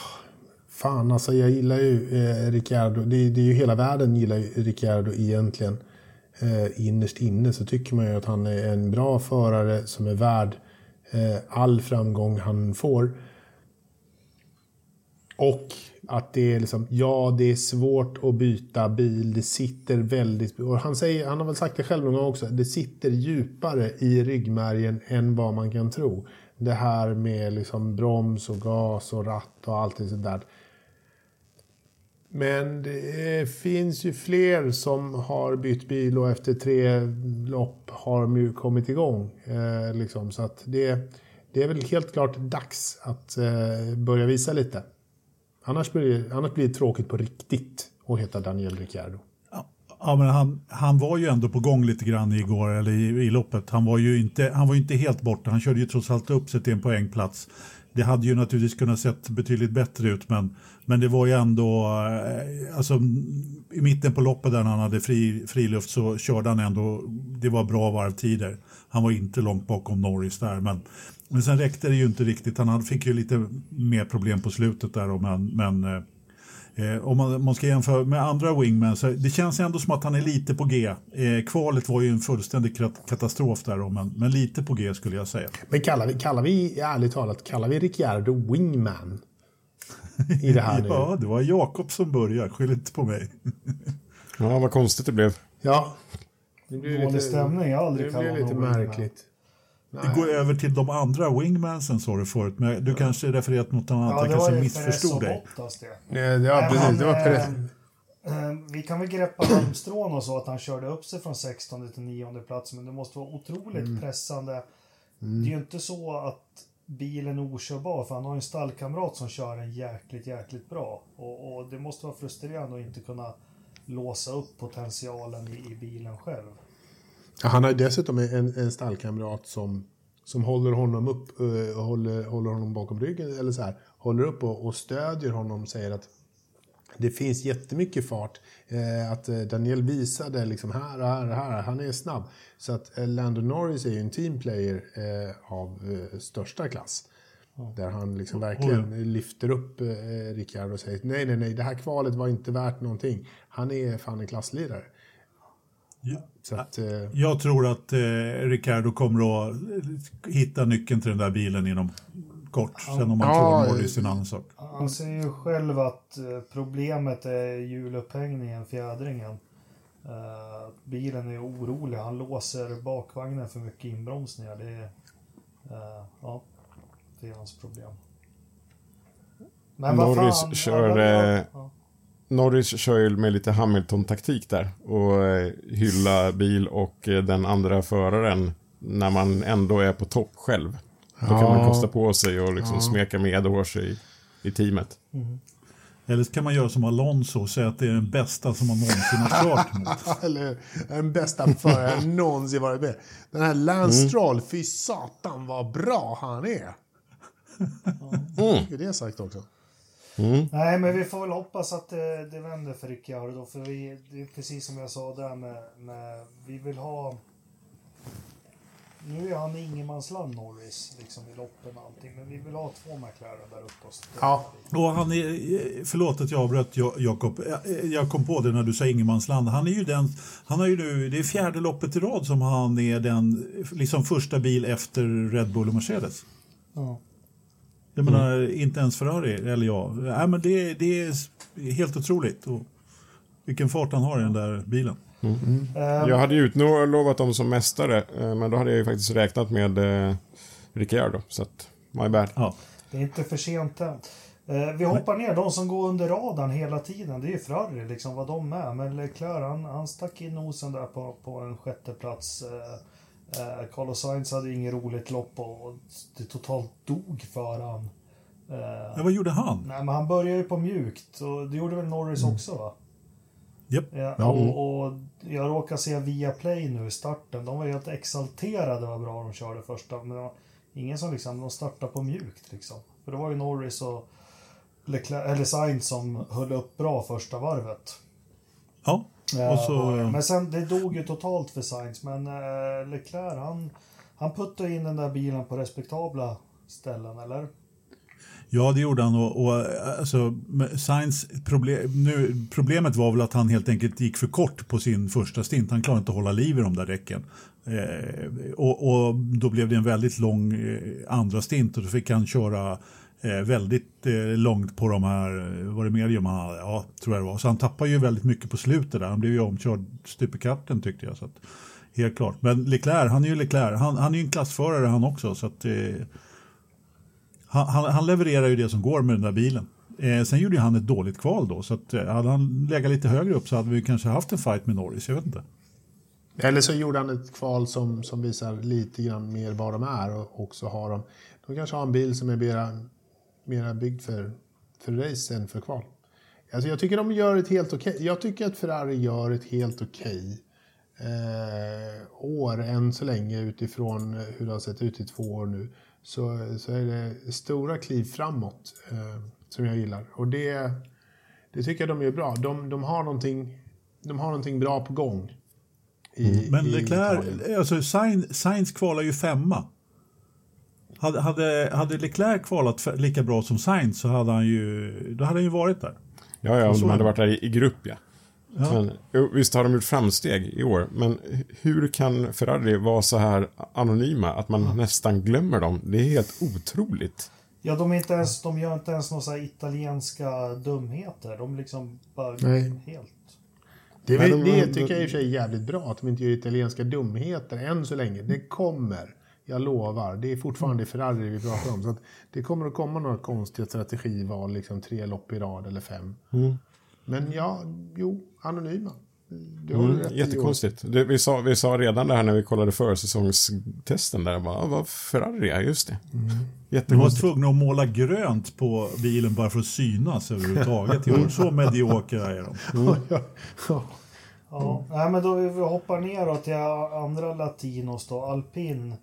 Fan alltså, jag gillar ju eh, Ricciardo. Det, det, är ju hela världen gillar ju Ricciardo egentligen. Eh, innerst inne så tycker man ju att han är en bra förare som är värd eh, all framgång han får. Och att det är liksom, ja det är svårt att byta bil, det sitter väldigt, och han, säger, han har väl sagt det själv någon gång också, det sitter djupare i ryggmärgen än vad man kan tro. Det här med liksom broms och gas och ratt och allt det där. Men det finns ju fler som har bytt bil och efter tre lopp har de ju kommit igång. Eh, liksom. Så att det, det är väl helt klart dags att eh, börja visa lite. Annars blir, annars blir det tråkigt på riktigt att heta Daniel Ricciardo. Ja, men han, han var ju ändå på gång lite grann igår, eller i, i loppet. Han var ju inte, han var inte helt borta. Han körde ju trots allt upp sig till en poängplats. Det hade ju naturligtvis kunnat sett betydligt bättre ut, men, men det var ju ändå, eh, alltså i mitten på loppet där när han hade fri, friluft så körde han ändå, det var bra varvtider. Han var inte långt bakom Norris där, men, men sen räckte det ju inte riktigt. Han fick ju lite mer problem på slutet där, men, men eh, eh, om man, man, ska jämföra med andra wingmen så det känns ändå som att han är lite på G. Eh, kvalet var ju en fullständig katastrof där då, men, men lite på G skulle jag säga. Men kallar vi, kallar vi ärligt talat, kallar vi Ricciardo wingman? i det här (laughs) nu. Ja, det var Jakob som började, skyll inte på mig. (laughs) Ja, vad konstigt det blev. Ja. Det blir Dålig stämning, jag har aldrig Det blir lite märkligt. Det går över till de andra wingmansen sa du förut, men du kanske refererat något annat, Ja, jag det kanske missförstod dig. det. Nej, det- Ja, Nej, precis. men, Det var eh, Perez. Eh, Vi kan väl greppa halmstrån och så att han körde upp sig från 16 till 9 plats men det måste vara otroligt Mm. pressande. Det är ju inte så att bilen är okörbar för han har en stallkamrat som kör en jäkligt, jäkligt bra. Och, och det måste vara frustrerande att inte kunna låsa upp potentialen i, i bilen själv. Ja, Han har ju dessutom en, en stallkamrat som, som håller honom upp, och håller, håller honom bakom ryggen, eller så här, håller upp och, och stödjer honom, säger att det finns jättemycket fart. Eh, att eh, Daniel visade liksom här och här och här, han är snabb. Så att eh, Lando Norris är ju en teamplayer eh, av eh, största klass. Där han liksom verkligen lyfter upp eh, Ricciardo och säger nej, nej, nej, det här kvalet var inte värt någonting. Han är fan en klasslirare. Ja. Så att, eh, Jag tror att eh, Ricardo kommer att hitta nyckeln till den där bilen inom kort. Sen om man Ja, tror Norris är en annan sak. Han säger ju själv att eh, problemet är hjulupphängningen, fjädringen. Eh, bilen är orolig, han låser bakvagnen för mycket inbromsningar. Det är, eh, ja, det är hans problem. Men Norris fan, kör, alla- eh, ja. Norris kör ju med lite Hamilton-taktik där och eh, hylla bil och eh, den andra föraren när man ändå är på topp själv. Då kan man Ja. kosta på sig och liksom smeka medhårs i, i teamet. Eller så kan man göra som Alonso och säga att det är den bästa som man någonsin har kört mot. (laughs) Eller? Den bästa (laughs) förare jag någonsin varit med. Den här Lance Mm. Stroll, fy satan vad bra han är. (laughs) Mm. Är det sagt också? Nej, men vi får väl hoppas att det, det vänder för Ricciardo då, för vi, det är precis som jag sa där med, med vi vill ha... Nu är han ingenmansland Norris, liksom i loppen och allting, men vi vill ha två McLaren där uppe. och Ja. Och han är, förlåt att jag avbröt Ja- Jakob. Jag- Jag kom på det när du sa ingenmansland. Han är ju den, han har ju nu, det är fjärde loppet i rad som han är den liksom första bil efter Red Bull och Mercedes. Ja. Jag menar, inte ens Ferrari, eller ja. Nej, men det, det är helt otroligt. Och vilken fart han har i den där bilen. Eh, Jag hade ju utlovat dem som mästare, eh, men då hade jag ju faktiskt räknat med eh, Ricciardo. Så att, my bad. Ja. Det är inte för sent än. Eh, vi hoppar ner, de som går under radarn hela tiden, det är ju Ferrari, liksom vad de är. Men Leclerc, han, han stack in nosen där på, på en sjätte plats. Eh, eh, Carlos Sainz hade inget roligt lopp och, det totalt dog för han. Eh, ja, vad gjorde han? nej, men han började ju på mjukt och det gjorde väl Norris också va? Japp. Ja, Ja. och, och jag råkar se via Play nu i starten. De var helt exalterade vad bra de körde första. Men det var ingen som liksom, de startade på mjukt liksom. För det var ju Norris och Leclerc, eller Sainz som höll upp bra första varvet. Ja, Och så... men sen, det dog ju totalt för Sainz. Men eh, Leclerc, han, han puttade in den där bilen på respektabla ställen, eller? Ja, det gjorde han. Och, och, alltså, Sainz problem, nu, problemet var väl att han helt enkelt gick för kort på sin första stint. Han klarade inte att hålla liv i de där däcken. Eh, och, och då blev det en väldigt lång eh, andra stint och då fick han köra eh, väldigt eh, långt på de här, eh, var det medium han hade? Ja, tror jag det var. Så han tappade ju väldigt mycket på slutet där. Han blev ju omkörd stup i kvarten tyckte jag. Så att, helt klart. Men Leclerc, han är ju Leclerc. Han, han är ju en klassförare han också. Så att, eh, han, han, han levererar ju det som går med den där bilen. Eh, sen gjorde ju han ett dåligt kval då, så att, eh, hade han legat lite högre upp så hade vi kanske haft en fight med Norris, jag vet inte. Eller så gjorde han ett kval som, som visar lite grann mer vad de är och också har de, de kanske har en bil som är mera, mera byggd för, för race än för kval. Alltså jag tycker de gör ett helt okej, jag tycker att Ferrari gör ett helt okej eh, år än så länge utifrån hur det har sett ut i två år nu. Så, så är det stora kliv framåt eh, som jag gillar. Och det, det tycker jag de gör bra. De, de, har, någonting, de har någonting bra på gång. I, Men i Leclerc, alltså Sainz, Sainz kvalar ju femma. Hade, hade, hade Leclerc kvalat f- lika bra som Sainz så hade han ju, då hade han ju varit där. Ja, ja, om de hade varit där i, i grupp, ja. Ja. Men, visst har de gjort framsteg i år, men hur kan Ferrari vara så här anonyma att man nästan glömmer dem? Det är helt otroligt. Ja, de, är inte ens, de gör inte ens några italienska dumheter. De liksom bara Nej. helt... Det, de- det de- tycker jag i och för sig är jävligt bra, att de inte gör italienska dumheter än så länge. Det kommer, jag lovar. Det är fortfarande Ferrari vi pratar om. Så att det kommer att komma några konstiga strategival, liksom tre lopp i rad eller fem. Men ja, jo, anonyma. Du har Mm, rätt jättekonstigt. Det, vi, sa, vi sa redan det här när vi kollade försäsongstesten där. Bara, "Ah, vad Ferrari, ja just det. De var tvungna att måla grönt på bilen bara för att synas överhuvudtaget i år. Så mediokra är de. (laughs) Ja, ja. Ja, men då vi hoppar neråt till andra latinos då, alpin.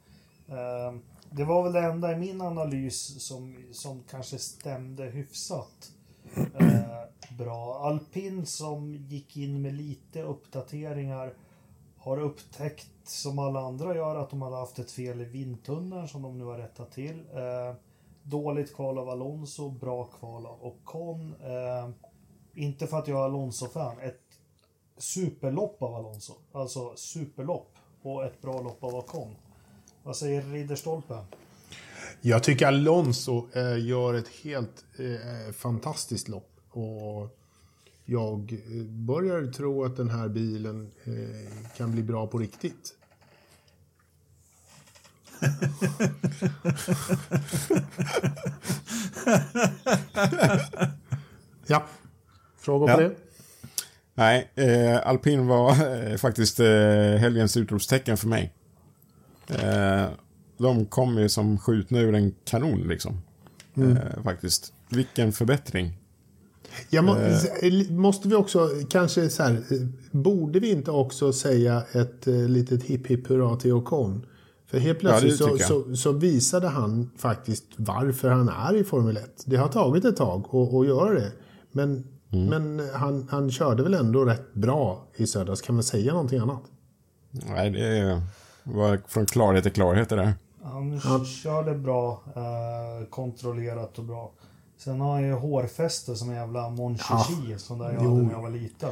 Ehm, det var väl det enda i min analys som, som kanske stämde hyfsat eh, bra. Alpin som gick in med lite uppdateringar har upptäckt, som alla andra gör, att de hade haft ett fel i vindtunneln som de nu har rättat till. Eh, dåligt kval av Alonso, bra kval av Ocon. Eh, inte för att jag är Alonso-fan. Ett superlopp av Alonso. Alltså superlopp och ett bra lopp av Ocon. Vad säger Ridderstolpe? Jag tycker Alonso eh, gör ett helt eh, fantastiskt lopp. Och jag eh, börjar tro att den här bilen eh, kan bli bra på riktigt. ja, frågor på Ja. det? Nej, eh, alpin var eh, faktiskt eh, helgens utropstecken för mig. Eh, de kom ju som skjutna ur en kanon liksom. Eh, faktiskt. Vilken förbättring. Jag må, måste vi också, kanske så här, eh, borde vi inte också säga ett eh, litet hipp hipp hurra till Ocon? För helt plötsligt det så, så, så visade han faktiskt varför han är i Formel 1. Det har tagit ett tag att, göra det. Men, Mm. men han, han körde väl ändå rätt bra i söndags. Kan man säga någonting annat? Nej, det var från klarhet till klarhet det där. Han körde bra, eh, kontrollerat och bra. Sen har han ju hårfäste som en jävla Mon Chichi, som där jag hade när jag var liten.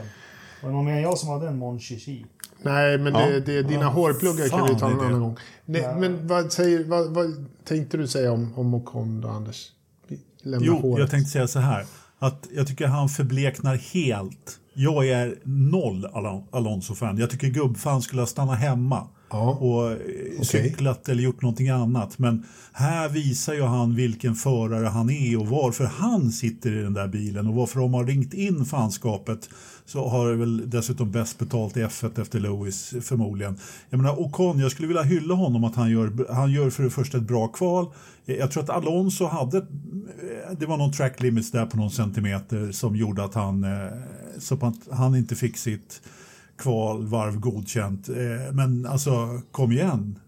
Var det någon mer än jag som hade en Mon Chichi? Nej, men Ja. det, det, dina Ja, hårpluggar kan vi ta en är det. annan gång. Nej, Men vad, säger, vad, vad tänkte du säga om, om Ocon då, Anders? Vi lämnar Jo, håret. jag tänkte säga så här. Att jag tycker han förbleknar helt. Jag är noll Alon- Alonso-fan. Jag tycker gubbfan skulle ha stannat hemma. Ja. Och eh, cyklat eller gjort någonting annat. Men här visar ju han vilken förare han är och varför han sitter i den där bilen och varför de har ringt in fanskapet. Så har det väl dessutom bäst betalt i F1 efter Lewis förmodligen. Jag menar Ocon, jag skulle vilja hylla honom att han gör, han gör för det första ett bra kval. Jag tror att Alonso hade, eh, det var någon track limits där på någon centimeter som gjorde att han, eh, så att han inte fick sitt kval, varv godkänt. Eh, Men alltså, kom igen.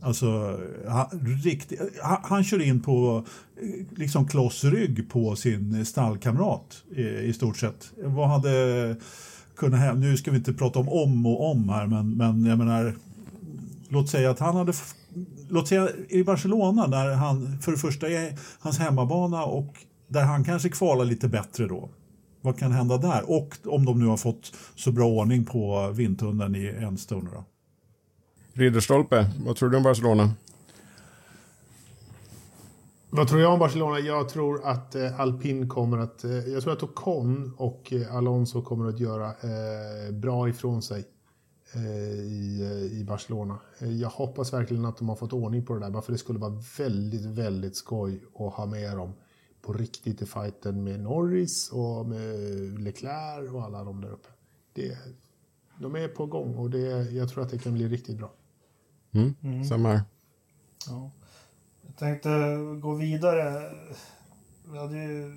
Alltså, han, riktigt, han, han kör in på eh, liksom kloss rygg på sin stallkamrat i, i stort sett. Vad hade kunnat hända? Nu ska vi inte prata om om och om här, men, men jag menar, låt säga att han hade Låt säga i Barcelona där han för det första är hans hemmabana och där han kanske kvalar lite bättre då. Vad kan hända där? Och om de nu har fått så bra ordning på vindtunneln i en stund då. Ridderstolpe, vad tror du om Barcelona? Vad tror jag om Barcelona? Jag tror att eh, Alpin kommer att... Eh, jag tror att Ocon och eh, Alonso kommer att göra eh, bra ifrån sig eh, i, eh, i Barcelona. Eh, jag hoppas verkligen att de har fått ordning på det där. Bara för det skulle vara väldigt, väldigt skoj att ha med dem på riktigt i fighten med Norris och med Leclerc och alla de där uppe. Det, de är på gång och det, jag tror att det kan bli riktigt bra. Mm. Samma här. Ja. Jag tänkte gå vidare. Vi hade ju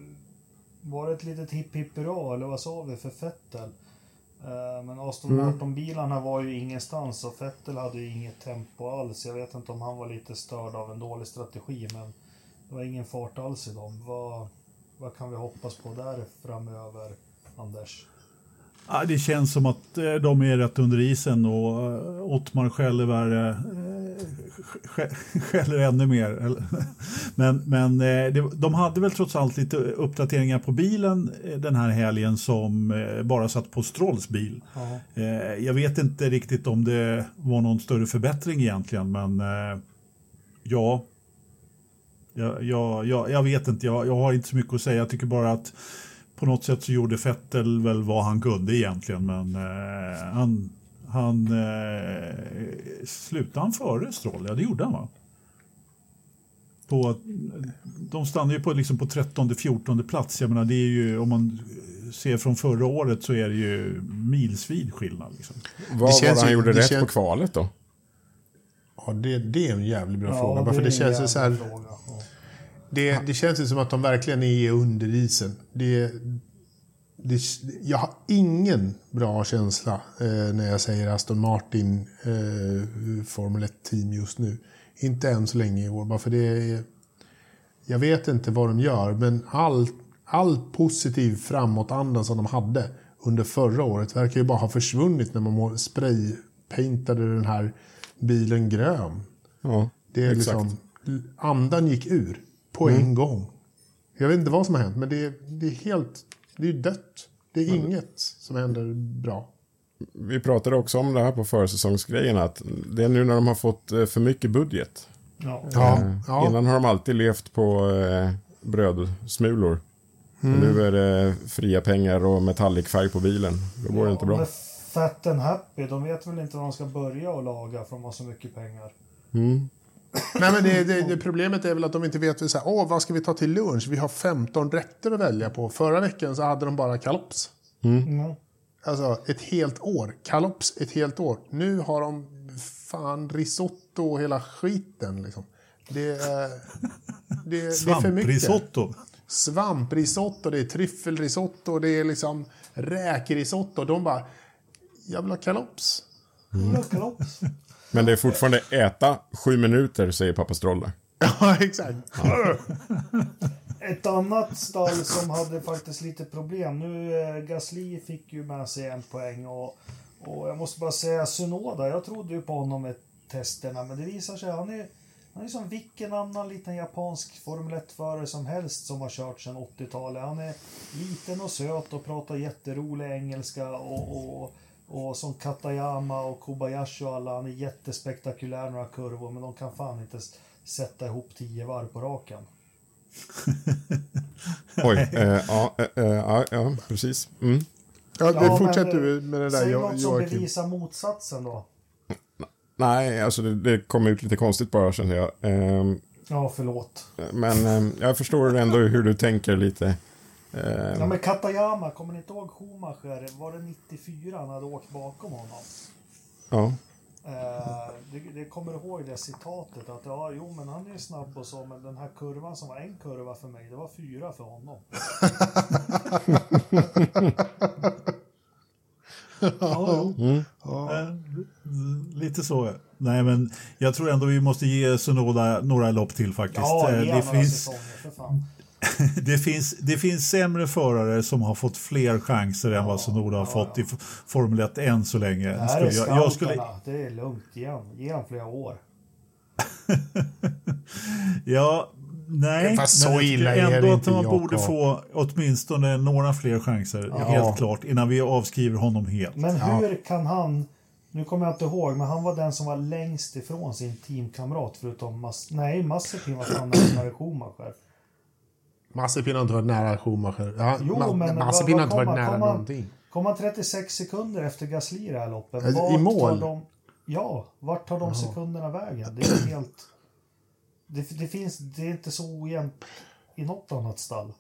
varit ett litet hipp hipp hurra, eller vad sa vi, för Fettel. Eh, Men Aston Mm. Martin-bilarna var ju ingenstans och Fettel hade ju inget tempo alls. Jag vet inte om han var lite störd av en dålig strategi, men det var ingen fart alls i dem. Vad, vad kan vi hoppas på där framöver, Anders? Ja, det känns som att eh, de är rätt under isen och eh, Ottmar skäller värre, eh, sk- skäller ännu mer. (laughs) Men, men de hade väl trots allt lite uppdateringar på bilen den här helgen som bara satt på Strolls bil. Ja. Jag vet inte riktigt om det var någon större förbättring egentligen, men ja. Jag, jag, jag, jag vet inte, jag, jag har inte så mycket att säga. Jag tycker bara att på något sätt så gjorde Fettel väl vad han kunde egentligen. Men eh, han, han eh, slutade han före Stroll? Ja, det gjorde han va? På, de stannar ju på, liksom på 13-14 plats. Jag menar, det är ju, om man ser från förra året så är det ju milsvid skillnad. Liksom. Vad var det han gjorde rätt känns... på kvalet då? Ja, det, det är en jävligt bra ja, fråga. Bara för det känns så här... Det, det känns ju som att de verkligen är under isen. Det, det, jag har ingen bra känsla eh, när jag säger Aston Martin eh, Formel 1-team just nu. Inte än så länge i år, bara för det är... Jag vet inte vad de gör, men all, all positiv framåtanda som de hade under förra året verkar ju bara ha försvunnit när man spraypaintade den här bilen grön. Ja, det är exakt. liksom, andan gick ur på mm. en gång. Jag vet inte vad som har hänt, men det är, det är helt... Det är dött. Det är mm. inget som händer bra. Vi pratade också om det här på försäsongsgrejen, att det är nu när de har fått eh, för mycket budget. Ja. Ja, eh, ja. Innan har de alltid levt på eh, brödsmulor. Mm. Nu är det fria pengar och metallicfärg på bilen. Då går det inte bra. Fat and Happy, de vet väl inte var de ska börja och laga för de har så mycket pengar. Mm. Nej, men det, det, det, problemet är väl att de inte vet så här, Åh, vad ska vi ta till lunch. Vi har 15 rätter att välja på. Förra veckan så hade de bara kalops. Mm. Mm. Alltså ett helt år. Kalops ett helt år. Nu har de fan risotto och hela skiten. Liksom. Det, är, det, det är för mycket. Svamprisotto. Svamprisotto, det är tryffelrisotto, det är liksom räkrisotto. De bara, jag vill ha kalops. Mm. Jag vill ha kalops. Men det är fortfarande äta sju minuter, säger pappa Strolle. (laughs) Ja, exakt. Ja. Ett annat stall som hade faktiskt lite problem. Nu, eh, Gasly fick ju med sig en poäng och, och jag måste bara säga Sunoda, jag trodde ju på honom med testerna, men det visar sig han är han är som vilken annan liten japansk Formel 1-förare som helst som har kört sedan 80-talet. Han är liten och söt och pratar jätterolig engelska och, och och som Katayama och Kobayashi och alla, han är jättespektakulär några kurvor men de kan fan inte sätta ihop tio varv på raken. (laughs) Oj, eh, ja, eh, eh, ja, precis. Mm. Ja, det ja, fortsätter du med det där Säg något som bevisar motsatsen då. Nej, alltså det, det kom ut lite konstigt bara känner jag. Eh, ja, förlåt. Men eh, jag förstår ändå hur du tänker lite. Eh, ja men Katayama, kommer ni inte ihåg Schumacher? Var det 94 han hade åkt bakom honom? Ja. Eh, det, det kommer ihåg det citatet att ja, jo men han är snabb och så men den här kurvan som var en kurva för mig, det var fyra för honom. ja, mm. ja. Eh, lite så. Nej men jag tror ändå vi måste ge Sunoda några lopp till faktiskt. Ja, eh, det finns... Säsonger, för fan. (laughs) det, finns, det finns sämre förare som har fått fler chanser än vad Sonoda har fått i Formel 1 än så länge. Det här är jag, jag skulle... Det är lugnt. Ge honom flera år. (laughs) ja, nej. Fast så illa är ändå att man borde få åtminstone några fler chanser, ja. helt klart, innan vi avskriver honom helt. Men hur ja. kan han, nu kommer jag inte ihåg, men han var den som var längst ifrån sin teamkamrat förutom Mas nej, Mazepin var fan närmare Schumacher. Mazepin har inte varit nära Schumacher. Ja, jo, Ma men Mazepin har inte varit nära kom någonting. Kom han 36 sekunder efter Gasly i det här loppet? Alltså, I mål? De, ja, vart tar de Aha. sekunderna vägen? Det är helt... Det, det, finns, det är inte så ojämnt i något annat stall.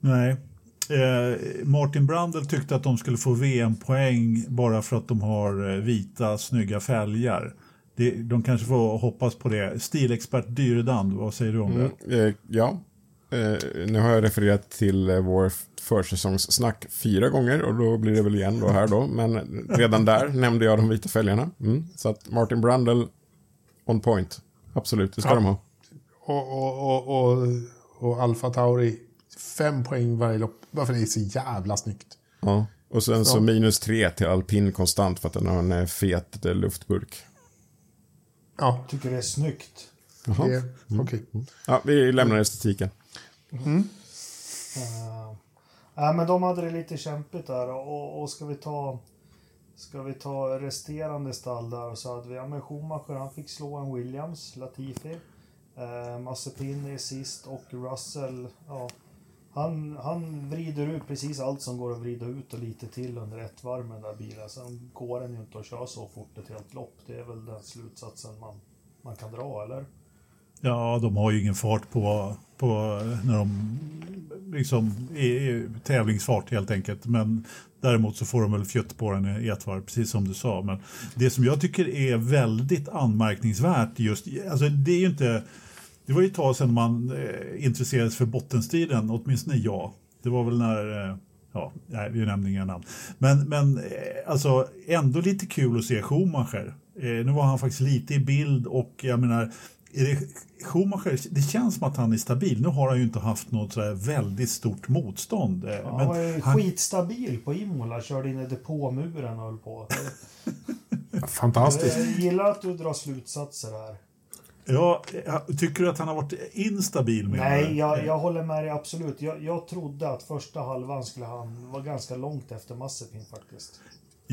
Nej. Eh, Martin Brandel tyckte att de skulle få VM-poäng bara för att de har eh, vita, snygga fälgar. Det, de kanske får hoppas på det. Stilexpert Dyredand, vad säger du om det? Mm, eh, ja, Eh, nu har jag refererat till eh, vår försäsongssnack fyra gånger och då blir det väl igen då här då. Men redan där (laughs) nämnde jag de vita fälgarna. Mm. Så att Martin Brundle on point. Absolut, det ska ja. de ha. Och, och, och, och, och Alfa Tauri, fem poäng varje lopp. Varför det är så jävla snyggt. Ja, och sen så, så minus tre till alpin konstant för att den har en eh, fet luftburk. Ja. Tycker det är snyggt. Jaha. Det, mm. okay. Ja, vi lämnar estetiken. Mm. Uh, äh, men de hade det lite kämpigt där och, och ska vi ta Ska vi ta resterande stall där så hade vi, ja men Schumacher han fick slå en Williams, Latifi. Eh, Mazepin är sist och Russell, ja. Han, han vrider ut precis allt som går att vrida ut och lite till under ett varv med den där bilen. Sen går den ju inte att köra så fort ett helt lopp. Det är väl den slutsatsen man, man kan dra, eller? Ja, de har ju ingen fart på, på när de liksom är, tävlingsfart helt enkelt. Men däremot så får de väl fjutt på den i ett varv, precis som du sa. Men det som jag tycker är väldigt anmärkningsvärt just, alltså det är ju inte, det var ju ett tag sedan man eh, intresserade sig för bottenstriden, åtminstone jag. Det var väl när eh, Ja, nej, vi nämner inga namn. Men, men eh, alltså ändå lite kul att se Schumacher. Eh, nu var han faktiskt lite i bild och jag menar, är det Schumacher, det känns som att han är stabil. Nu har han ju inte haft något sådär väldigt stort motstånd. Ja, han var ju han... skitstabil på Imola, körde in i depåmuren och höll på. (laughs) Fantastiskt. Jag gillar att du drar slutsatser här. Ja, tycker du att han har varit instabil? Med Nej, jag, jag håller med dig absolut. Jag, jag trodde att första halvan skulle han vara ganska långt efter Mazepin faktiskt.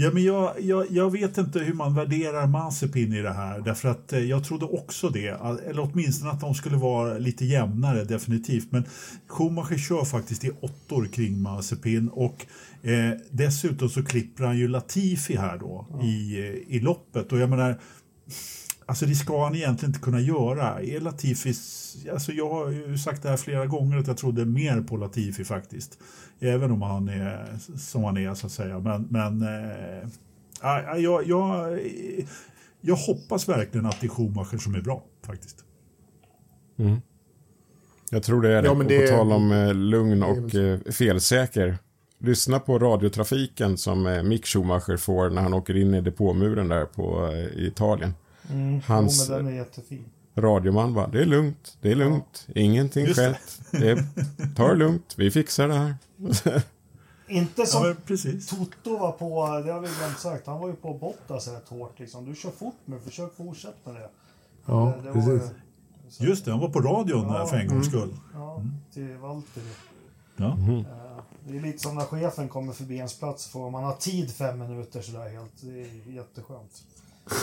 Ja, men jag, jag, jag, vet inte hur man värderar Mazepin i det här. Därför att eh, jag trodde också det. Eller åtminstone att de skulle vara lite jämnare, definitivt. Men Schumacher kör faktiskt i åttor kring Mazepin. Och eh, dessutom så klipper han ju Latifi här då ja. i, eh, i loppet. Och jag menar, Alltså det ska han egentligen inte kunna göra. Är Latifis, alltså jag har ju sagt det här flera gånger att jag trodde mer på Latifi faktiskt. Även om han är som han är så att säga. Men, men äh, jag, jag, jag hoppas verkligen att det är Schumacher som är bra faktiskt. Mm. Jag tror det är det. Ja, men det på tal om eh, lugn och eh, felsäker. Lyssna på radiotrafiken som eh, Mick Schumacher får när han åker in i depåmuren där på, Italien. Mm, Hans jo, men den är jättefin. radioman bara, det är lugnt, det är lugnt, ja. ingenting skett. Det ta det lugnt, vi fixar det här. (laughs) Inte som ja, Toto var på, det har vi glömt sagt, han var ju på Bottas rätt hårt liksom. Du kör fort nu, försök fortsätta det. Ja, det, det precis. Var, Just det, han var på radion ja, för en gångs mm. skull. Ja, mm. till Valtteri. Ja. Mm. Det är lite som när chefen kommer förbi ens plats, får man ha tid fem minuter sådär helt. Det är jätteskönt.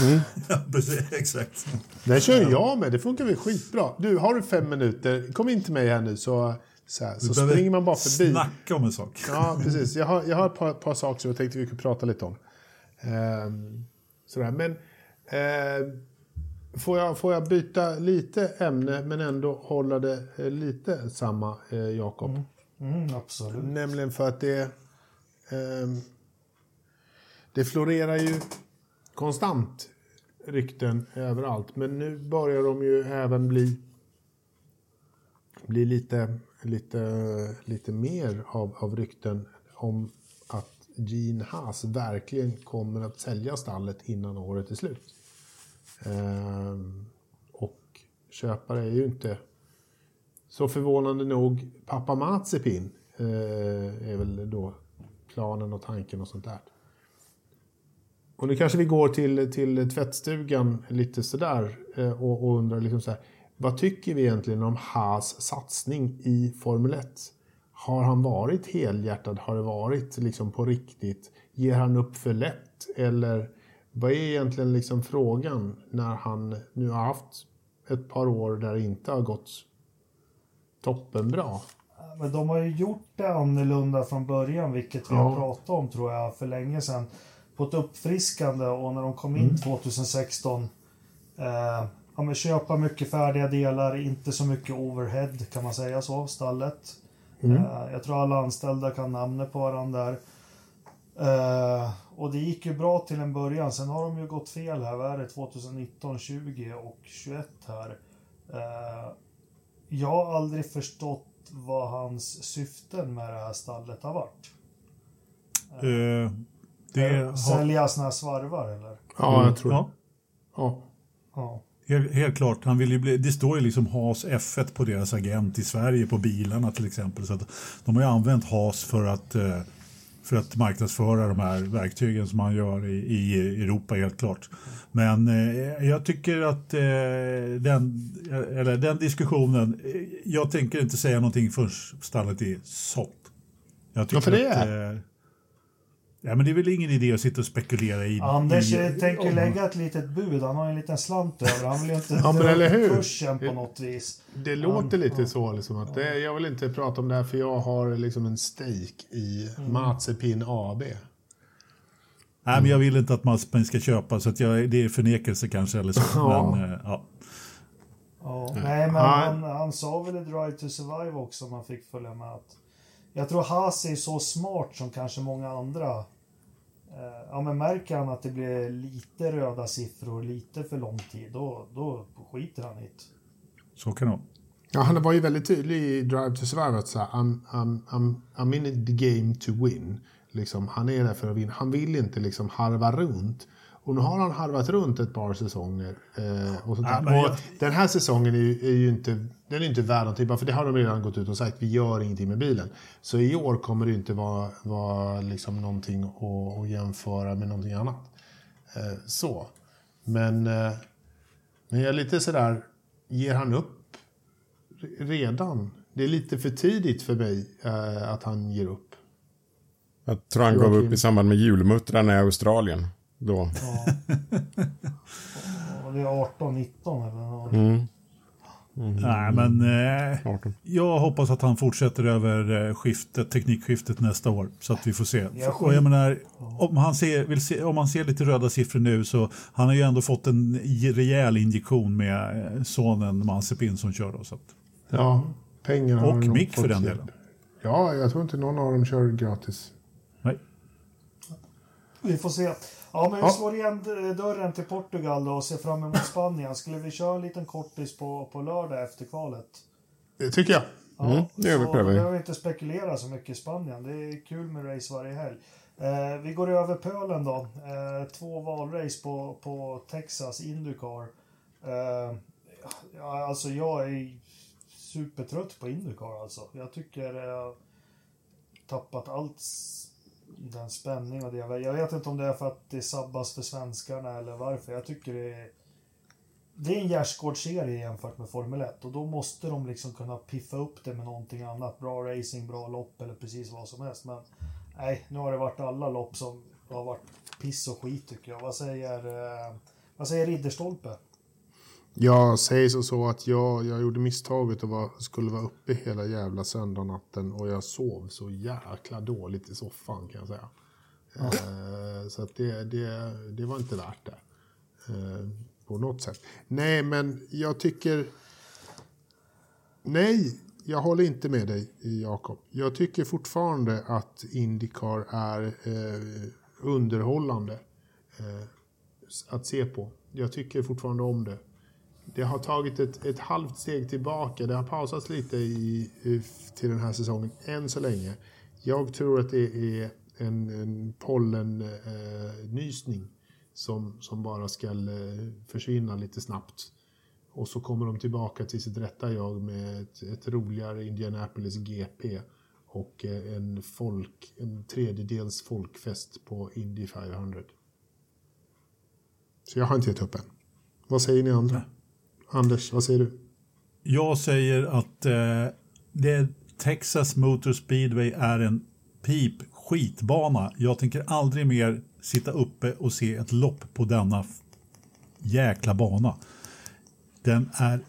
Mm. (laughs) ja, precis, exakt. Den kör jag med, det funkar väl skitbra. Du, har du fem minuter, kom in till mig här nu så, så, här, så springer man bara förbi. Snacka om en sak. Ja, precis. Jag har, jag har ett par, par saker som jag tänkte vi kunde prata lite om. Ehm, sådär. Men eh, får, jag, får jag byta lite ämne men ändå hålla det eh, lite samma, eh, Jakob? Mm. Mm, absolut. Nämligen för att det... Eh, det florerar ju konstant rykten överallt. Men nu börjar de ju även bli, bli lite, lite, lite mer av, av rykten om att Gene Haas verkligen kommer att sälja stallet innan året är slut. Ehm, och köpare är ju inte så förvånande nog pappa Mazepin ehm, är väl då planen och tanken och sånt där. Och nu kanske vi går till, till tvättstugan lite sådär eh, och, och undrar liksom så här, vad tycker vi egentligen om Haas satsning i Formel 1? Har han varit helhjärtad? Har det varit liksom på riktigt? Ger han upp för lätt? Eller vad är egentligen liksom frågan när han nu har haft ett par år där det inte har gått toppenbra? Men de har ju gjort det annorlunda från början, vilket vi ja. har pratat om tror jag för länge sedan på ett uppfriskande och när de kom in mm. 2016 eh, ja, men köpa mycket färdiga delar, inte så mycket overhead kan man säga så, stallet. Mm. Eh, jag tror alla anställda kan namnet på varandra där. Eh, och det gick ju bra till en början, sen har de ju gått fel här, vad är det, 2019, 20 och 21 här. Eh, jag har aldrig förstått vad hans syften med det här stallet har varit. Uh, det har... Sälja såna här svarvar eller? Ja, jag tror ja. ja. ja. Helt, helt, klart, han vill bli, det står ju liksom HAS F1 på deras agent i Sverige på bilarna till exempel. Så att de har ju använt HAS för att, eh, för att marknadsföra de här verktygen som man gör i, i Europa helt klart. Men eh, jag tycker att eh, den, eller den diskussionen, jag tänker inte säga någonting förrän stallet är sålt. Jag tycker Varför det? Att, Ja, men det är väl ingen idé att sitta och spekulera i... Anders i, tänker lägga ett litet bud. Han har en liten slant över. Han vill ju inte (laughs) Ja, men dra eller hur? kursen på något vis. Det låter lite så liksom att det, jag vill inte prata om det här för jag har liksom en stake i Mazepin AB. Nej, men jag vill inte att Mazepin ska köpa, så att jag, det är förnekelse kanske. Eller så. (laughs) Ja. Men, eh, ja. Ja, nej, men Ja. han, han sa väl i Drive to Survive också om man fick följa med att jag tror Haas är så smart som kanske många andra. Eh, ja, men märker han att det blir lite röda siffror lite för lång tid, då, då skiter han i det. Så kan det. Ja, han var ju väldigt tydlig i Drive to Survive att så här, I'm, I'm, I'm, I'm in the game to win. Liksom, han är där för att vinna. Han vill inte liksom harva runt. Och nu har han harvat runt ett par säsonger. Eh, och sånt Ja, jag- Den här säsongen är ju, är ju inte, den är inte värd någonting. Bara för det har de redan gått ut och sagt. Vi gör ingenting med bilen. Så i år kommer det inte vara, vara liksom någonting att, att jämföra med någonting annat. Eh, så. Men, eh, men jag är lite sådär, ger han upp redan? Det är lite för tidigt för mig eh, att han ger upp. Jag tror han gav upp i samband med julmuttrarna i Australien. Då. Ja. Och det är 18-19 eller något. Mm. Nej, men eh, 18. jag hoppas att han fortsätter över eh, skiftet, teknikskiftet nästa år. Så att vi får se. Jag Och jag menar, om han ser, vill se, om man ser lite röda siffror nu så han har ju ändå fått en rejäl injektion med eh, sonen Mazepin som kör. Då, så att, Ja, pengar har Och Mick för den delen. Ja, jag tror inte någon av dem kör gratis. Vi får se. Ja, men vi slår igen dörren till Portugal då och ser fram emot Spanien. Skulle vi köra en liten kortis på, på lördag efter kvalet? Det tycker jag. Ja, Mm, det gör vi, prövar vi. behöver inte spekulera så mycket i Spanien. Det är kul med race varje helg. Eh, vi går över pölen då. Eh, två valrace på, på Texas Indycar. Eh, alltså jag är supertrött på Indycar alltså. Jag tycker jag har tappat allt den spänning och det. Jag vet inte om det är för att det sabbas för svenskarna eller varför. Jag tycker det är det är en gärdsgårdsserie jämfört med Formel 1 och då måste de liksom kunna piffa upp det med någonting annat. Bra racing, bra lopp eller precis vad som helst. Men nej, nu har det varit alla lopp som har varit piss och skit tycker jag. Vad säger, eh, vad säger Ridderstolpe? Jag säger så, så att jag, jag gjorde misstaget och var, skulle vara uppe hela jävla söndagnatten och jag sov så jäkla dåligt i soffan kan jag säga. Eh, så att det, det, det var inte värt det. Eh, på något sätt. Nej, men jag tycker... Nej, jag håller inte med dig, Jakob. Jag tycker fortfarande att Indycar är eh, underhållande eh, att se på. Jag tycker fortfarande om det. Det har tagit ett, ett halvt steg tillbaka. Det har pausats lite i, i, till den här säsongen än så länge. Jag tror att det är en, en pollennysning eh, nysning som, som bara ska eh, försvinna lite snabbt. Och så kommer de tillbaka till sitt rätta jag med ett, ett roligare Indianapolis GP och eh, en, folk, en tredjedels folkfest på Indy 500. Så jag har inte gett upp än. Vad säger ni andra? Anders, vad säger du? Jag säger att eh, det Texas Motor Speedway är en pip skitbana. Jag tänker aldrig mer sitta uppe och se ett lopp på denna jäkla bana. Den är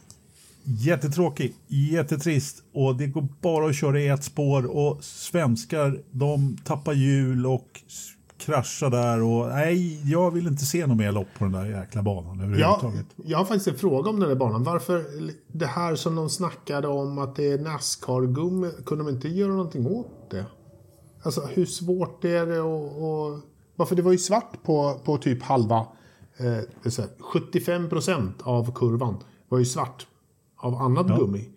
jättetråkig, jättetrist och det går bara att köra i ett spår och svenskar de tappar hjul och kraschar där och nej, jag vill inte se något mer lopp på den där jäkla banan Ja, överhuvudtaget. jag har faktiskt en fråga om den där banan. Varför det här som de snackade om att det är Nascar-gummi, kunde de inte göra någonting åt det? Alltså hur svårt är det och, och Varför det var ju svart på, på typ halva, eh, så här, 75% av kurvan var ju svart av annat gummi.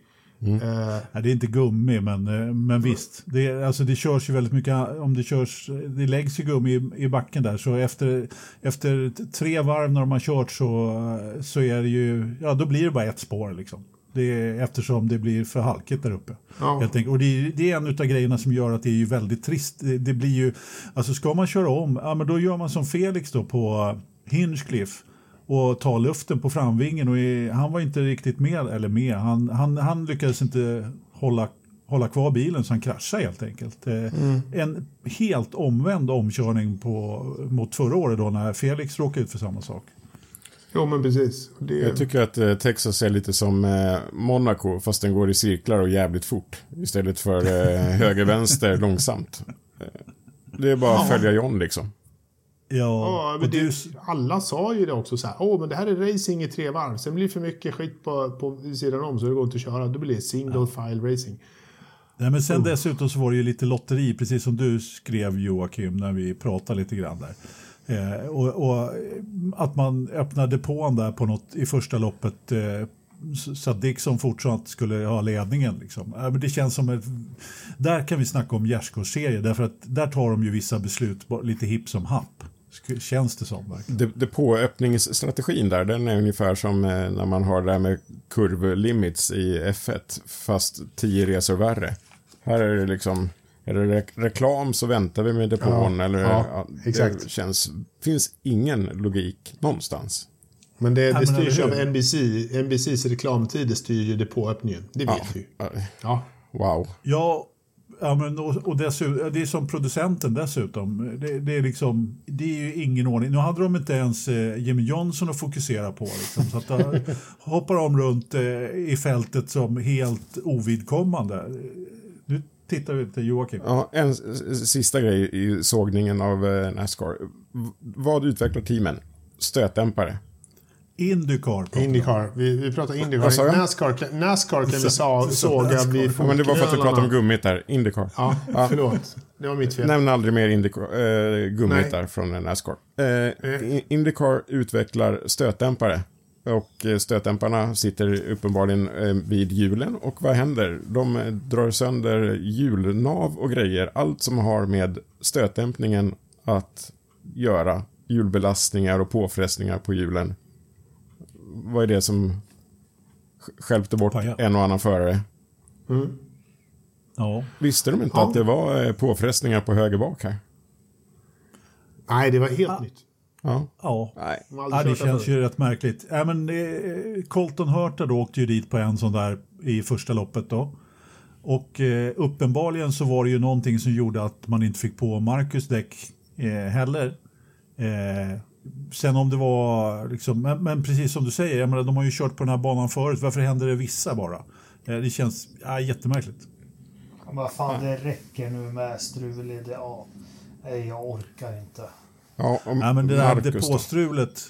Eh, Nej, det är inte gummi, men, eh, men visst. Det, är- alltså, det körs ju väldigt mycket, om det körs, det läggs ju gummi i, i backen där, så efter, efter tre varv när de har kört så, så är det ju, ja då blir det bara ett spår liksom. Det är, eftersom det blir för halkigt där uppe. Ja. Och det är, det är en av grejerna som gör att det är ju väldigt trist. Det, det blir ju, alltså ska man köra om, ja men då gör man som Felix då på Hinchcliffe och tar luften på framvingen och han var inte riktigt med, eller med, han, han, han lyckades inte hålla, hålla kvar bilen så han kraschar helt enkelt. Mm. En helt omvänd omkörning på, mot förra året då när Felix råkade ut för samma sak. Jo, men precis. Det... Jag tycker att eh, Texas är lite som eh, Monaco, fast den går i cirklar och jävligt fort. Istället för eh, (laughs) höger-vänster långsamt. Eh, det är bara att följa John liksom. Ja, men det, alla sa ju det också så här. Åh, men det här är racing i tre varv. Sen blir det för mycket skit på, på sidan om så det går inte att köra. Då blir det single file racing. Nej, men sen oh. dessutom så var det ju lite lotteri, precis som du skrev Joakim när vi pratade lite grann där. Eh, och, och, att man öppnade på där på något i första loppet eh, så att Dixon fortsatt skulle ha ledningen. Liksom. Eh, det känns som ett, där kan vi snacka om gärdsgårdsserie därför att där tar de ju vissa beslut lite hipp som happ. Känns det som. Verkligen. Depåöppningsstrategin där, den är ungefär som eh, när man har det här med kurvlimits i F1, fast tio resor värre. Här är det liksom är det re reklam så väntar vi med depån. Ja, eller, ja, exakt. Det känns, finns ingen logik någonstans. Men det, det styrs ju av NBC. NBCs reklamtider styr ju depåöppningen. Det vet ja. vi Ja. Wow. Ja, ja men, och, och dessutom, det är som producenten dessutom. Det, det, är liksom, det är ju ingen ordning. Nu hade de inte ens eh, Jimmy Johnson att fokusera på. Liksom, så att då hoppar de runt eh, i fältet som helt ovidkommande. Nu tittar vi till Joakim. Ja, en sista grej i sågningen av eh, Nascar. Vad utvecklar teamen? Stötdämpare. Indycar. Indycar. Vi, vi pratar Indycar. Nascar, Nascar kan vi sa, såga vid ja, Men det var för att vi pratade om gummit där. Indycar. Ja, ja. förlåt. Det var mitt fel. Nämn aldrig mer Indycar, äh, gummit där från Nascar. Äh, Indycar utvecklar stötdämpare. Och stötdämparna sitter uppenbarligen vid hjulen. Och vad händer? De drar sönder hjulnav och grejer. Allt som har med stötdämpningen att göra. Hjulbelastningar och påfrestningar på hjulen. Vad är det som skälpte bort en och annan förare? Mm. Ja. Visste de inte ja. att det var påfrestningar på höger bak här? Nej, det var helt ah. nytt. Ja. Ja, ja det känns ju rätt märkligt. Ja, men, eh, Colton Hurta då åkte ju dit på en sån där i första loppet då. Och eh, uppenbarligen så var det ju någonting som gjorde att man inte fick på Marcus däck eh, heller. Eh, sen om det var, liksom, men, men, precis som du säger, jag menar, de har ju kört på den här banan förut. Varför händer det vissa bara? Eh, det känns ja, jättemärkligt. Vad fan, det räcker nu med strul i det. Ja, jag orkar inte. Ja, ja men det där depåstrulet.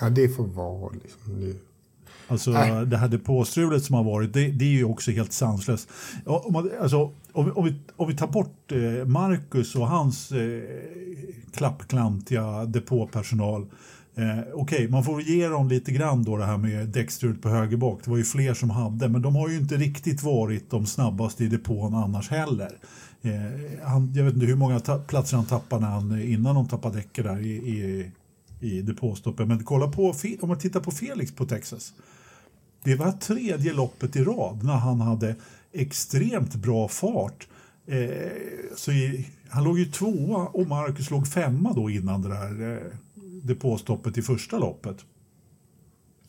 Ja, det får vara liksom nu. Alltså Nej. det här depåstrulet som har varit, det, det är ju också helt sanslöst. Om, man, alltså, om, om, vi, om vi tar bort eh, Marcus och hans eh, klappklantiga depåpersonal. Eh, Okej, okay, man får ge dem lite grann då det här med däckstrulet på höger bak. Det var ju fler som hade, men de har ju inte riktigt varit de snabbaste i depån annars heller. Eh, han, jag vet inte hur många platser han tappade när han, innan de tappade däcket där i, i, i depåstoppet. Men kolla på, om man tittar på Felix på Texas. Det var tredje loppet i rad när han hade extremt bra fart. Eh, så i, han låg ju tvåa och Marcus låg femma då innan det där eh, depåstoppet i första loppet.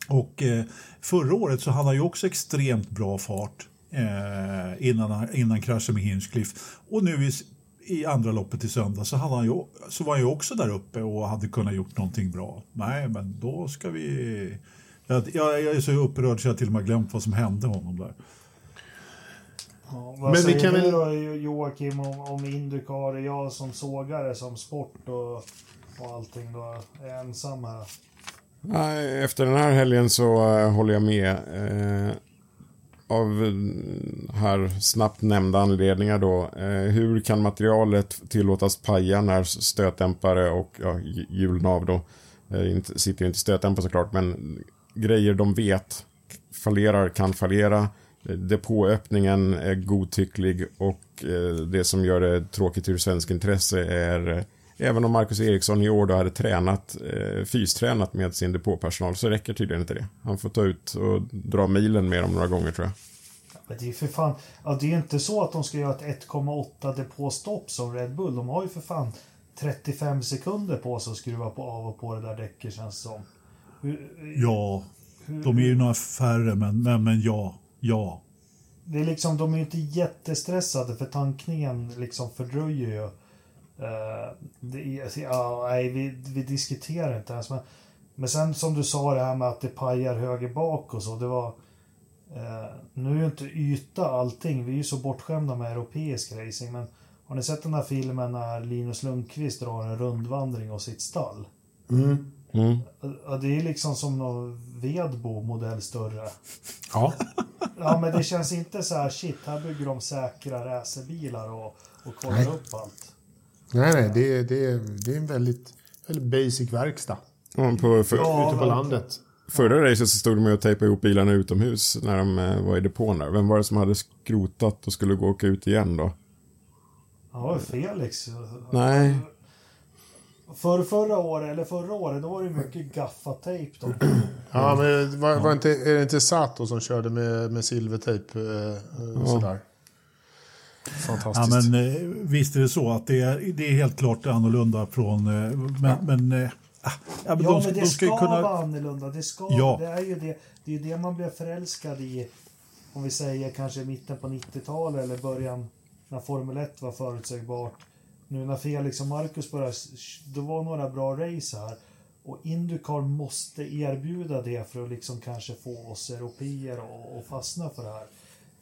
Och eh, förra året så hade han ju också extremt bra fart eh, innan, innan kraschen med Hinchcliffe. Och nu i, i andra loppet i söndag så, hade han ju, så var han ju också där uppe och hade kunnat gjort någonting bra. Nej, men då ska vi... Jag, jag, jag är så upprörd så jag till och med glömt vad som hände honom där. Ja, vad men säger vi kan du då Joakim om, om Indycar? Jag som sågare, som sport och, och allting då, är ensam här? Efter den här helgen så uh, håller jag med. Uh, av här snabbt nämnda anledningar då. Eh, hur kan materialet tillåtas paja när stötdämpare och ja, hjulnav då eh, inte, sitter inte stötdämpare såklart men grejer de vet fallerar kan fallera. Eh, depåöppningen är godtycklig och eh, det som gör det tråkigt ur svensk intresse är eh, Även om Marcus Eriksson i år då hade tränat, eh, fystränat med sin depåpersonal så räcker tydligen inte det. Han får ta ut och dra milen med dem några gånger tror jag. Men det är för fan, ja, det är inte så att de ska göra ett 1,8 depåstopp som Red Bull. De har ju för fan 35 sekunder på sig att skruva på av och på det där däcket känns det som. Ja, de är ju några färre men, men, men ja, ja. det är liksom, de är ju inte jättestressade för tankningen liksom fördröjer ju. Uh, det, ja, nej, vi, vi diskuterar inte ens. Men, men sen som du sa det här med att det pajar höger bak och så. Det var... Uh, nu är ju inte yta allting. Vi är ju så bortskämda med europeisk racing. Men har ni sett den här filmen när Linus Lundqvist drar en rundvandring av sitt stall? Mm. Mm. Ja, det är liksom som någon Vedbo modell större. Ja. Ja, men det känns inte så här shit, här bygger de säkra racerbilar och, och kollar Nej. upp allt. Nej, nej, det, är- det, är- det är en väldigt, väldigt basic verkstad Ja, på, för, Ja, ute på landet. Förra racet så stod de och tejpade ihop bilarna utomhus när de eh, var i depån där. Vem var det som hade skrotat och skulle gå och åka ut igen då? Ja, Felix. Nej. För förra året, eller förra året, då var det mycket gaffatejp då. (clears throat) Ja, men var, var inte, är det inte Sato som körde med, med silvertejp eh, och sådär? Ja, Fantastiskt. men eh, visst är det så att det är, det är helt klart annorlunda från... Eh, men, men, eh, ah, ja, men Ja, de, men det de ska, ska kunna... vara annorlunda. Det, ska, Ja. det är ju det, det, är ju det man blev förälskad i, om vi säger kanske i mitten på 90-talet eller början när Formel 1 var förutsägbart. Nu när Felix liksom och Marcus började, det var några bra race här. Och Indycar måste erbjuda det för att liksom kanske få oss europeer att fastna för det här.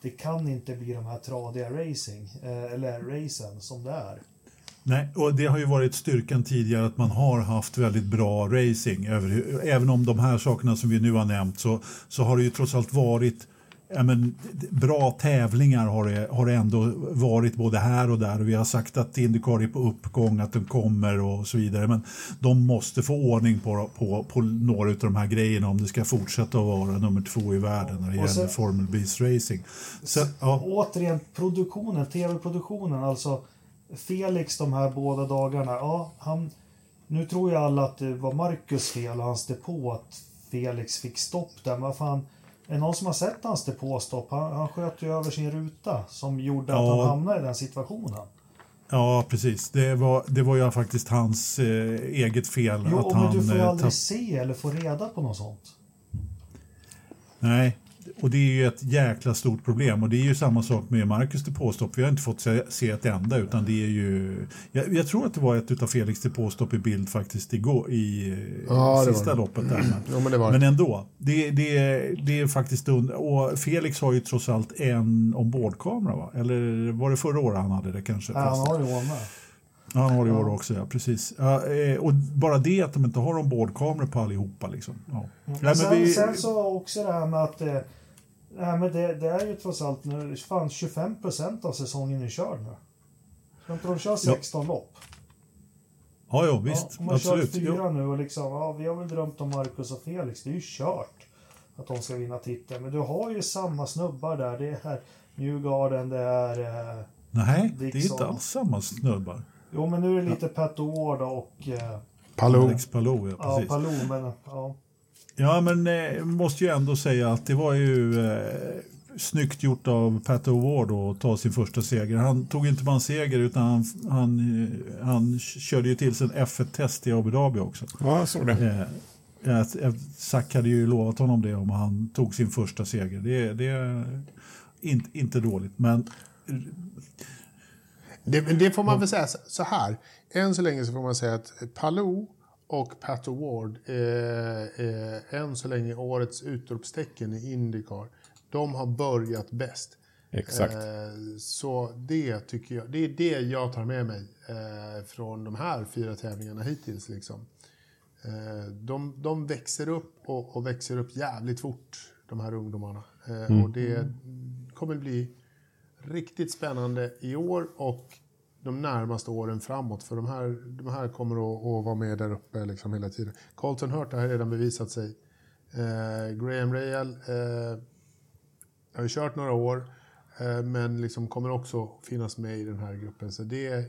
Det kan inte bli de här tradiga racing, eh, eller racen som det är. Nej, och det har ju varit styrkan tidigare att man har haft väldigt bra racing. Över, även om de här sakerna som vi nu har nämnt så, så har det ju trots allt varit ja, men, bra tävlingar har det, har det ändå varit både här och där. Och vi har sagt att Indycar är på uppgång, att den kommer och så vidare. Men de måste få ordning på, på, på några av de här grejerna om det ska fortsätta att vara nummer två i världen när det gäller Formel Bs racing. Så, ja, Återigen, produktionen, tv-produktionen, alltså Felix de här båda dagarna, ja, han... Nu tror ju alla att det var Marcus fel och hans depå att Felix fick stopp där, men vad fan... Är det någon som har sett hans depåstopp? Han, han sköt ju över sin ruta som gjorde att Ja. han hamnade i den situationen. ja, precis. Det var, det var ju faktiskt hans eh, eget fel. Jo, att men han, du får ju eh, aldrig se eller få reda på något sånt. Nej, och det är ju ett jäkla stort problem. Och det är ju samma sak med Marcus depåstopp. Vi har inte fått se, se ett enda, utan det är ju... Jag, jag tror att det var ett av Felix depåstopp i bild faktiskt igår i Ja, det sista det. loppet där. Men, Jo, men det men det. ändå, det, det, det är faktiskt... und- Och Felix har ju trots allt en ombordkamera, va? Eller var det förra året han hade det kanske? Ja, han har ju år med. Ja, han har det i år också, ja. Precis. Ja, eh, och bara det att de inte har ombordkameror på allihopa. Liksom. Ja. Nej, men sen, vi- sen så också det här med att eh, nej, men det, det är ju trots allt nu, fan 25 procent av säsongen är körd nu. Ska inte de köra 16 lopp? Ja, ja, visst. ja, om man kör absolut. Jo. fyra nu och liksom, ja, vi har väl drömt om Marcus och Felix, det är ju kört att de ska vinna titeln. Men du har ju samma snubbar där, det är Newgarden, det är... Eh, Nej, det är Dixon. inte alls samma snubbar. jo men nu är det lite Pat O'Ward och eh, Palou. Alex Palou, ja, ja, precis. Palou, men ja. Ja, men eh, måste ju ändå säga att det var ju eh, snyggt gjort av Pat O'Ward att ta sin första seger. Han tog inte bara en seger utan han, han, eh, han körde ju till sig en F1-test i Abu Dhabi också. Ja, jag såg det. Eh, att Zack hade ju lovat honom det om han tog sin första seger. Det, det är inte, inte dåligt, men Det, det får man väl säga så- så här. Än så länge så får man säga att Palou och Pat O'Ward är, är än så länge årets utropstecken i Indycar. De har börjat bäst. Exakt. Eh, så det tycker jag, det är det jag tar med mig eh, från de här fyra tävlingarna hittills. Liksom. Eh, de, de växer upp och, och växer upp jävligt fort, de här ungdomarna. Eh, Och det kommer bli riktigt spännande i år och de närmaste åren framåt. För de här, de här kommer att, att vara med där uppe liksom hela tiden. Colton Hurt har redan bevisat sig. Eh, Graham Rahal eh, har ju kört några år. Eh, men liksom kommer också finnas med i den här gruppen. Så det är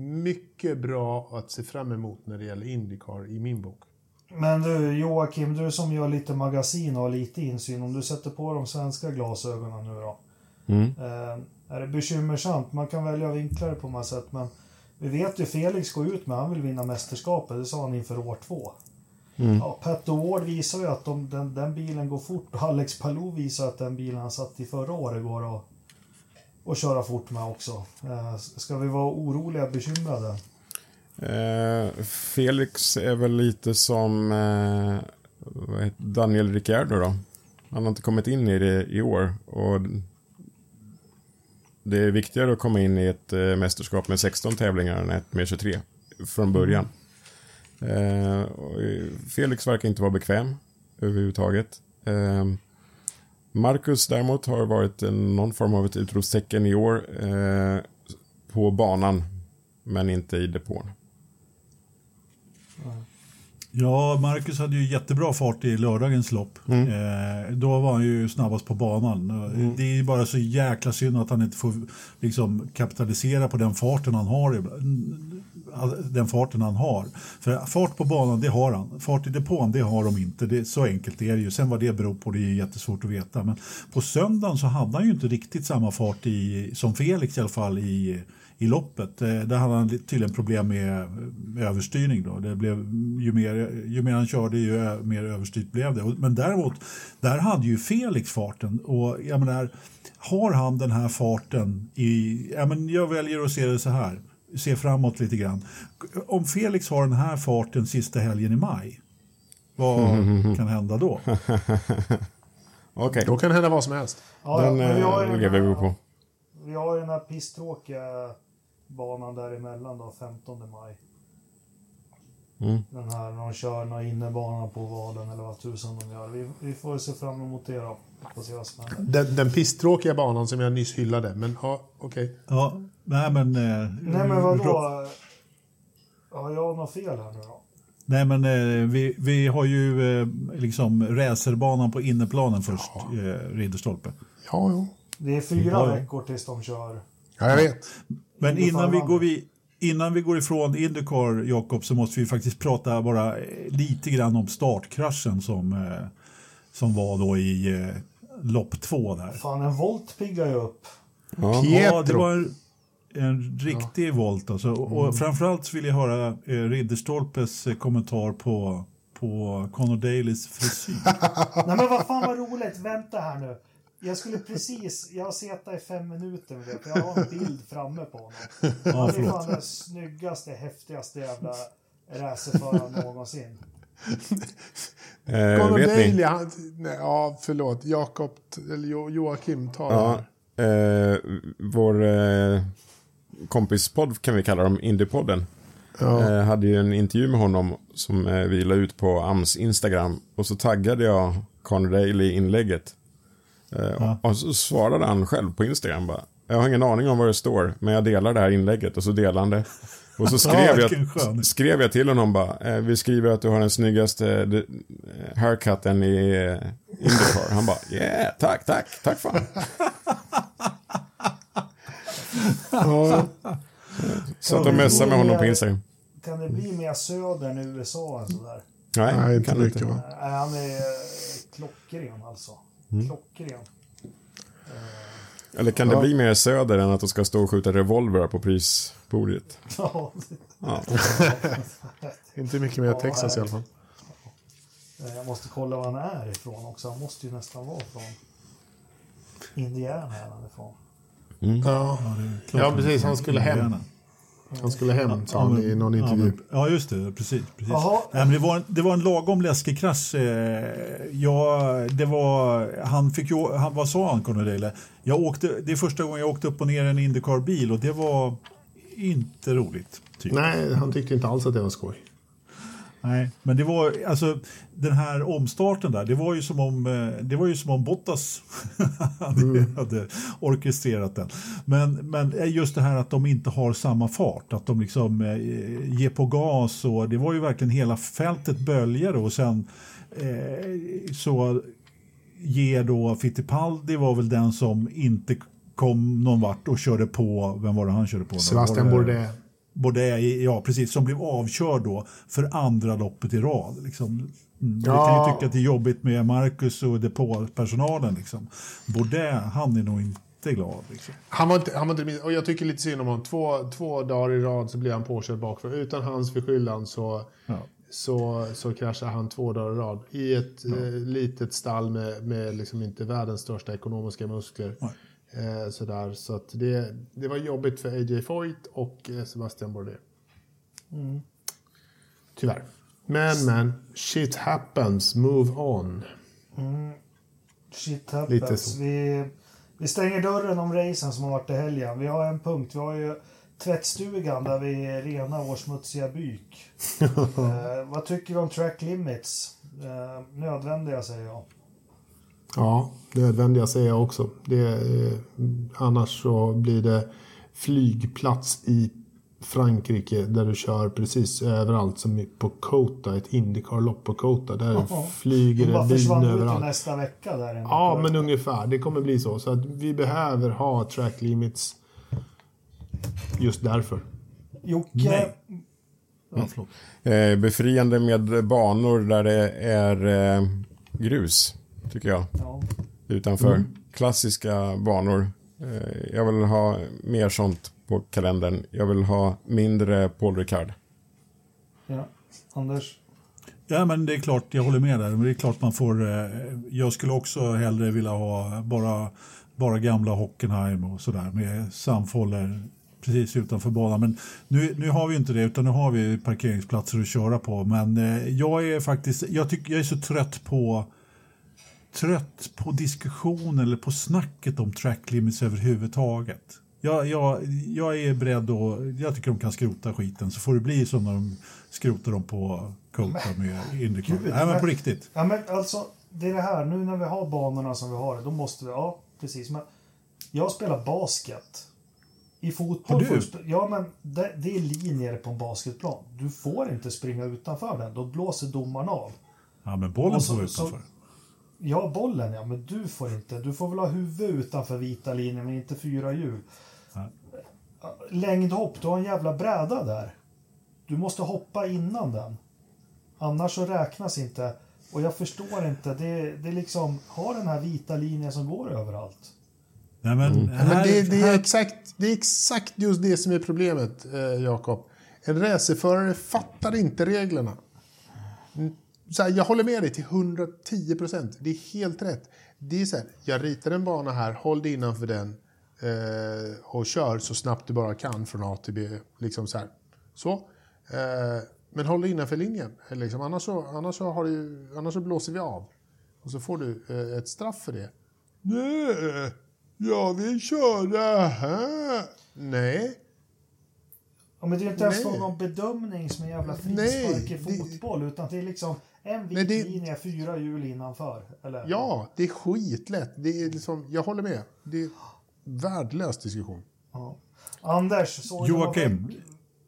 mycket bra att se fram emot när det gäller Indycar i min bok. Men du Joakim, du som gör lite magasin och har lite insyn, om du sätter på de svenska glasögonen nu då. Mm. Är det bekymmersamt? Man kan välja vinklar på många sätt, men vi vet ju Felix går ut med han vill vinna mästerskapet, det sa han inför år två. Mm. Ja, Pat Ward visar ju att de, den, den, bilen går fort. Alex Palou visar att den bilen han satt i förra året går att, att köra fort med också. Eh, ska vi vara oroliga, bekymrade? Eh, Felix är väl lite som eh, Daniel Ricciardo då. Han har inte kommit in i det i år. Och det är viktigare att komma in i ett eh, mästerskap med 16 tävlingar än ett med 23 från början. Eh, eh, Felix verkar inte vara bekväm överhuvudtaget. Eh, Marcus däremot har varit någon form av ett utropstecken i år eh, på banan, men inte i depån. Ja, Marcus hade ju jättebra fart i lördagens lopp. Mm. Eh, då var han ju snabbast på banan. Mm. Det är bara så jäkla synd att han inte får liksom, kapitalisera på den farten han har. Den farten han har. För fart på banan, det har han. Fart i depån, det har de inte. Det, så enkelt är det ju. Sen vad det beror på, det är jättesvårt att veta. Men på söndagen så hade han ju inte riktigt samma fart i, som Felix i alla fall i i loppet. Eh, där hade han tydligen problem med, överstyrning. Då. Det blev, ju, mer, ju mer han körde, ju mer överstyrt blev det. Men däremot, där hade ju Felix farten. Och jag menar, har han den här farten i... Ja, men jag väljer att se det så här, se framåt lite grann. Om Felix har den här farten sista helgen i maj, vad (laughs) kan hända då? Okej. Okay. Då kan det hända vad som helst. Ja, den lever vi på. Vi har ju den här pisstråkiga banan däremellan då, 15 maj. Mm. Den här när de kör någon innebana på vaden eller vad tusan de gör. Vi, vi får se fram emot det då. Den, den pisstråkiga banan som jag nyss hyllade, men ja, okej. Okay. Ja, nej men... Eh, nej men vadå? Har jag något fel här nu då? Nej men eh, vi, vi har ju eh, liksom racerbanan på innerplanen först, eh, Ridderstolpe. Ja, jo. Det är fyra ja, veckor tills de kör. Ja, jag vet. Men innan vi, går vi, innan vi går ifrån Indycar, Jakob, så måste vi faktiskt prata bara eh, lite grann om startkraschen som, eh, som var då i eh, lopp två där. Fan, en volt piggar ju upp. Ja, ja det var en, en riktig ja. volt alltså. Och, mm. framförallt vill jag höra eh, Ridderstolpes kommentar på, på Conor Dalys frisyr. (laughs) Nej men vad fan vad roligt, vänta här nu. Jag skulle precis, jag har sett det i fem minuter med det, för jag har en bild framme på honom. (laughs) Han är fan den snyggaste, häftigaste jävla racerföraren någonsin. eh, Conor Daly, han, nej, ja förlåt, Jakob, eller jo, Joakim, ta ja, eh, Vår eh, kompispodd kan vi kalla dem, Indiepodden. Ja. Eh, hade ju en intervju med honom som eh, vi la ut på AMS Instagram. Och så taggade jag Conor Daly i inlägget. Eh, ja. Och så svarade han själv på Instagram bara. Jag har ingen aning om vad det står, men jag delar det här inlägget och så delar han det. Och så (laughs) skrev, jag, skrev jag till honom bara, eh, vi skriver att du har den snyggaste eh, haircutten i Indycar. Han bara, yeah, tack, tack, tack fan. (laughs) Så att och messade med honom på Instagram. Kan det bli mer söder än USA än sådär? Nej, Nej inte mycket va? Han är klockren alltså. Mm. Klockren. Eller kan det bli mer söder än att de ska stå och skjuta revolver på prispodiet? (laughs) Ja. ja. (laughs) Inte mycket mer Texas i alla fall. Jag måste kolla var han är ifrån också. Han måste ju nästan vara från Indiana är han ifrån. Mm. Ja. ja, precis. Han skulle hem. Han skulle hem, sa han i någon intervju. Ja, just det. Precis. precis. Nej, men det, var en, det var en lagom läskig krasch. Eh, ja, det var, han fick ju, han, vad sa han, Conor Jag åkte, det är första gången jag åkte upp och ner en Indycar-bil och det var inte roligt. Typ. Nej, han tyckte inte alls att det var skoj. Nej, men det var alltså den här omstarten där. Det var ju som om, eh, det var ju som om Bottas (laughs) hade, mm. hade orkestrerat den. Men, men just det här att de inte har samma fart, att de liksom eh, ger på gas och det var ju verkligen hela fältet böljade och sen eh, så ger då Fittipaldi var väl den som inte kom någon vart och körde på, vem var det han körde på? Sebastian Bourdais. Både, ja, precis, som blev avkörd då för andra loppet i rad. Liksom. Mm, ja. kan ju tycka att det är jobbigt med Marcus och depåpersonalen. Liksom. Borde, han är nog inte glad. Liksom. Han var inte, han var inte, och jag tycker lite synd om honom. Två, två dagar i rad så blir han påkörd bakför. Utan hans förskyllan så... Ja. så, så kraschar han två dagar i rad. I ett eh, litet stall med, med liksom inte världens största ekonomiska muskler. Eh, sådär. Så att det, det var jobbigt för AJ Foyt och eh, Sebastian Bourdais. Tyvärr. Men, men. Shit happens. Move on. Shit Lite happens. Vi, vi stänger dörren om racen som har varit i helgen. Vi har en punkt. Vi har ju tvättstugan där vi renar vår smutsiga byk. (laughs) eh, vad tycker vi om track limits? Eh, nödvändiga säger jag. Ja, nödvändiga säger jag också. Det, eh, annars så blir det flygplats i Frankrike där du kör precis överallt som på Kota, ett Indycar-lopp på Kota. Där Jaha. flyger det bin försvann ut överallt. nästa vecka där. Ja, det. men ungefär. Det kommer bli så. Så att vi behöver ha track limits just därför. Jocke, Nej. Ja, förlåt. Eh, befriande med banor där det är eh, grus, tycker jag. ja. Utanför klassiska banor. Eh, jag vill ha mer sånt på kalendern. Jag vill ha mindre Paul Ricard. ja. Anders? Ja, men det är klart, jag håller med där. Men det är klart man får... Eh, jag skulle också hellre vilja ha bara, bara gamla Hockenheim och sådär med samfåller precis utanför banan. Men nu, nu har vi inte det, utan nu har vi parkeringsplatser att köra på. Men eh, jag är faktiskt... Jag, tycker, jag är så trött på trött på diskussion eller på snacket om track limits överhuvudtaget. Jag, jag, jag är beredd att... Jag tycker de kan skrota skiten så får det bli som när de skrotar dem på Kota med Indycar. Nej, men på riktigt. Ja, men alltså, det är det här. Nu när vi har banorna som vi har, då måste vi... Ja, precis. Men jag spelar basket. I fotboll... Har du? Ja, men det, det är linjer på en basketplan. Du får inte springa utanför den. Då blåser domaren av. Ja, men bollen så- får vara så- utanför. Ja, bollen ja, men du får inte. Du får väl ha huvud utanför vita linjen, men inte fyra hjul. Ja. Längdhopp, du har en jävla bräda där. Du måste hoppa innan den. Annars så räknas inte. Och jag förstår inte, det, det är liksom, ha den här vita linjen som går överallt. Nej, men, Ja, här, men det, det, är exakt, det är exakt just det som är problemet, eh, Jakob. En racerförare fattar inte reglerna. Så här, jag håller med dig till 110 procent. Det är helt rätt. Det är så här, jag ritar en bana här, håll dig innanför den eh, och kör så snabbt du bara kan från A till B. Liksom så. Här. så. Eh, men håll dig innanför linjen. Liksom, annars, så, annars, så har du, annars så blåser vi av. Och så får du eh, ett straff för det. Nej, jag vill köra här. Nej. Ja, men det är inte ens fråga om bedömning som en jävla frispark i det- fotboll, utan det är liksom en vit det- linje, fyra hjul innanför. Eller? Ja, det är skitlätt. Det är liksom, jag håller med. Det är värdelös diskussion. Ja. Anders, Joakim.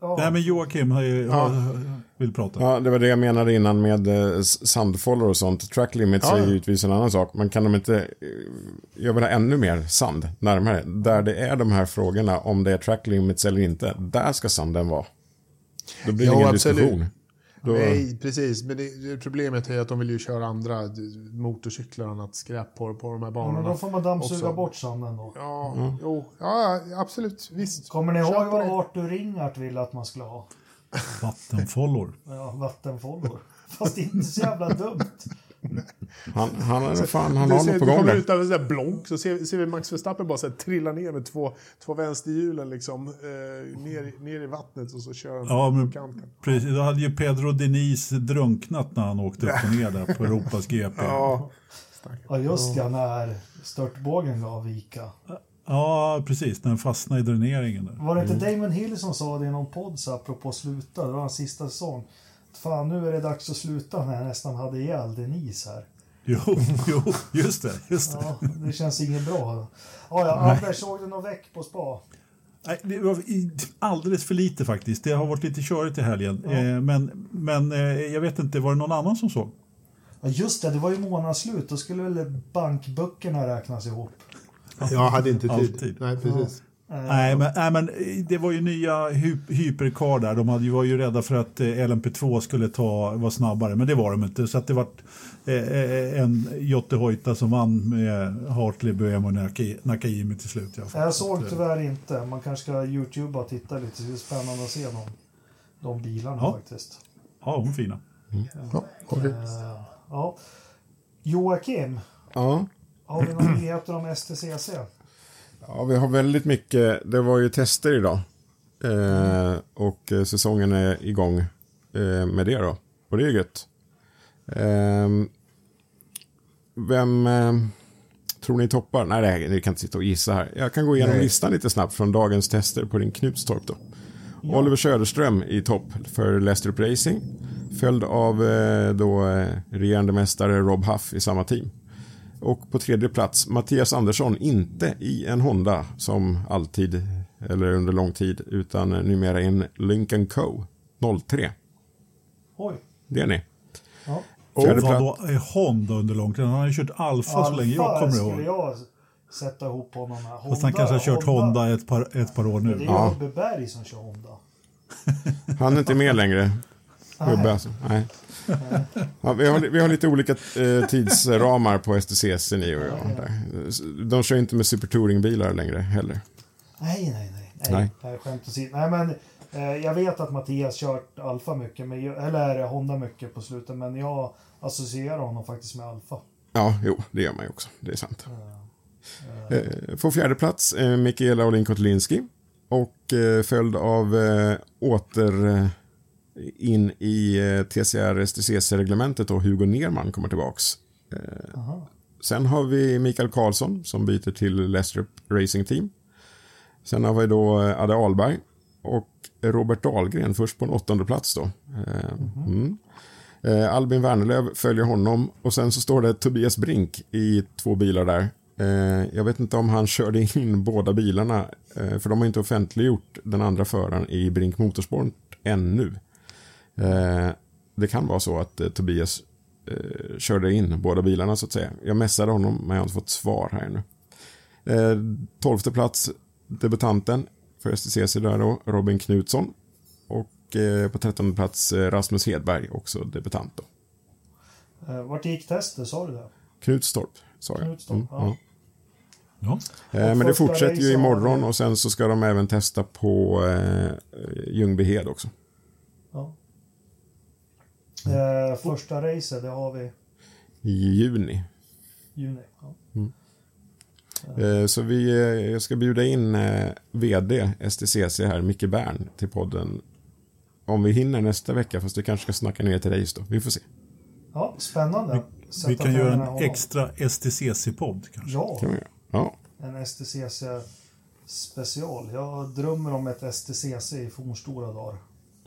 Ja. nej, men Joakim har ju, har, vill prata. Ja, det var det jag menade innan med eh, sandfållor och sånt. Track limits Ja, är ja. givetvis en annan sak. Men kan de inte... eh, Jag vill ha ännu mer sand närmare. Där det är de här frågorna om det är track limits eller inte. Där ska sanden vara. Då blir det Ja, ingen absolut. diskussion. Då, Nej, precis. Men det, problemet är att de vill ju köra andra motorcyklar och annat skräp på, på de här Ja, banorna. men då får man dammsuga också. bort sanden då. Ja, jo, ja, absolut. Visst. Kommer ni ihåg vad. Arthur Ringart ville att man skulle ha? Vattenfållor. Ja, vattenfållor. Fast inte så jävla dumt. Han, han, fan, han har något på gång kommer där. ut av en sån där blonk så ser, ser vi Max Verstappen bara så här, trilla ner med två, två vänsterhjulen liksom, eh, ner, ner i vattnet och så kör han Ja, men på kanten. precis. Då hade ju Pedro Diniz drunknat när han åkte upp och ner där på Europas GP. (laughs) Ja, Ja, just ja, när störtbågen gav vika. Ja, precis. När den fastnade i dräneringen. Där. Var det inte Damon Hill som sa det i någon podd så apropå sluta, det var hans sista säsong. Fan, nu är det dags att sluta när jag nästan hade ihjäl Denise här. Jo, (laughs) jo, just det. Just det. Ja, det känns inget bra. Ja, ja, Anders, såg du någon väck på spa? Nej, det var alldeles för lite faktiskt. Det har varit lite körigt i helgen. Eh, men men eh, jag vet inte, var det någon annan som såg? Ja, just det, det var ju månadsslut. Då skulle väl bankböckerna räknas ihop. jag hade inte tid. Alltid. Nej, precis. Eh, Nej, men, nej, men eh, det var ju nya hy hypercar där. De hade, ju- var ju rädda för att eh, LMP2 skulle ta, vara snabbare, men det var de inte. Så att det var en Jotte Hoita som vann med Hartley, Böhm och Naka- Nakaimi till slut. Jag Så såg tyvärr inte. Man kanske ska youtuba och titta lite. Det är spännande att se de, de bilarna Ja. faktiskt. Ja, hon är fina. Ja, okej. Eh, ja. Joakim, Ja. har vi några nyheter om STCC? Ja, vi har väldigt mycket. Det var ju tester idag. Eh, och eh, säsongen är igång eh, med det då. Och det är gött. Eh, vem tror ni toppar? Nej, det här, ni kan inte sitta och gissa här. Jag kan gå igenom Nej. listan lite snabbt från dagens tester på din Knutstorp då. Oliver Söderström i topp för Leicester Racing. Följd av eh, då eh, regerande mästare Rob Huff i samma team. Och på tredje plats Mattias Andersson, inte i en Honda som alltid eller under lång tid utan numera i en Lincoln Co. 03. Oj. Det är ni. Ja. Och Fjärde vad plats. då är Honda under lång tid? Han har ju kört Alfa så länge jag kommer skulle ihåg. jag sätta ihop honom med. Fast han kanske har kört Honda ett par, ett par år Det är nu. ju Ja. Ubbe Berg som kör Honda. Han är inte med längre. Gubbe alltså. Nej. (laughs) Ja, vi, har, vi har lite olika eh, tidsramar på STCC ni och jag. Där. De kör inte med Super Touring-bilar längre heller. Nej, nej, nej. Nej, Nej. skämt åsido. Nej, men eh, jag vet att Mattias kört Alfa mycket, men, eller Honda mycket på slutet, men jag associerar honom faktiskt med Alfa. Ja, jo, det gör man ju också. Det är sant. Eh, På fjärde plats eh, Mikaela Olin Kotlinski. Och eh, följd av eh, åter eh, in i eh, TCR STCC-reglementet och Hugo Nerman kommer tillbaks. Eh, Aha. Sen har vi Mikael Karlsson som byter till Leicester Racing Team. Sen har vi då eh, Adde Ahlberg och Robert Dahlgren först på en åttonde plats då. Eh, mm. Albin Wernerlöv följer honom och sen så står det Tobias Brink i två bilar där. Jag vet inte om han körde in (laughs) båda bilarna för de har inte offentliggjort den andra föraren i Brink Motorsport ännu. Eh, det kan vara så att eh, Tobias eh, körde in båda bilarna så att säga. Jag messade honom men jag har inte fått svar här ännu. Eh, tolfte plats debutanten för STCC där då, Robin Knutsson. Och eh, på trettonde plats eh, Rasmus Hedberg, också debutant då. Vart gick testet, sa du det? Knutstorp, sa jag. Knutstorp, Mm, ja. Ja. Men det fortsätter ju imorgon och sen så ska de även testa på eh, Ljungbyhed också. Ja. Eh, första racet, det har vi I juni. juni. Ja. Eh, Så vi, eh, jag ska bjuda in eh, VD STCC här, Micke Bern, till podden. Om vi hinner nästa vecka, fast vi kanske ska snacka ner till race då. Vi får se. ja, spännande. Sätta Vi kan göra en honom. extra STCC-podd kanske. Ja, Kan vi göra. Ja, en STCC special. Jag drömmer om ett STCC i fornstora dagar.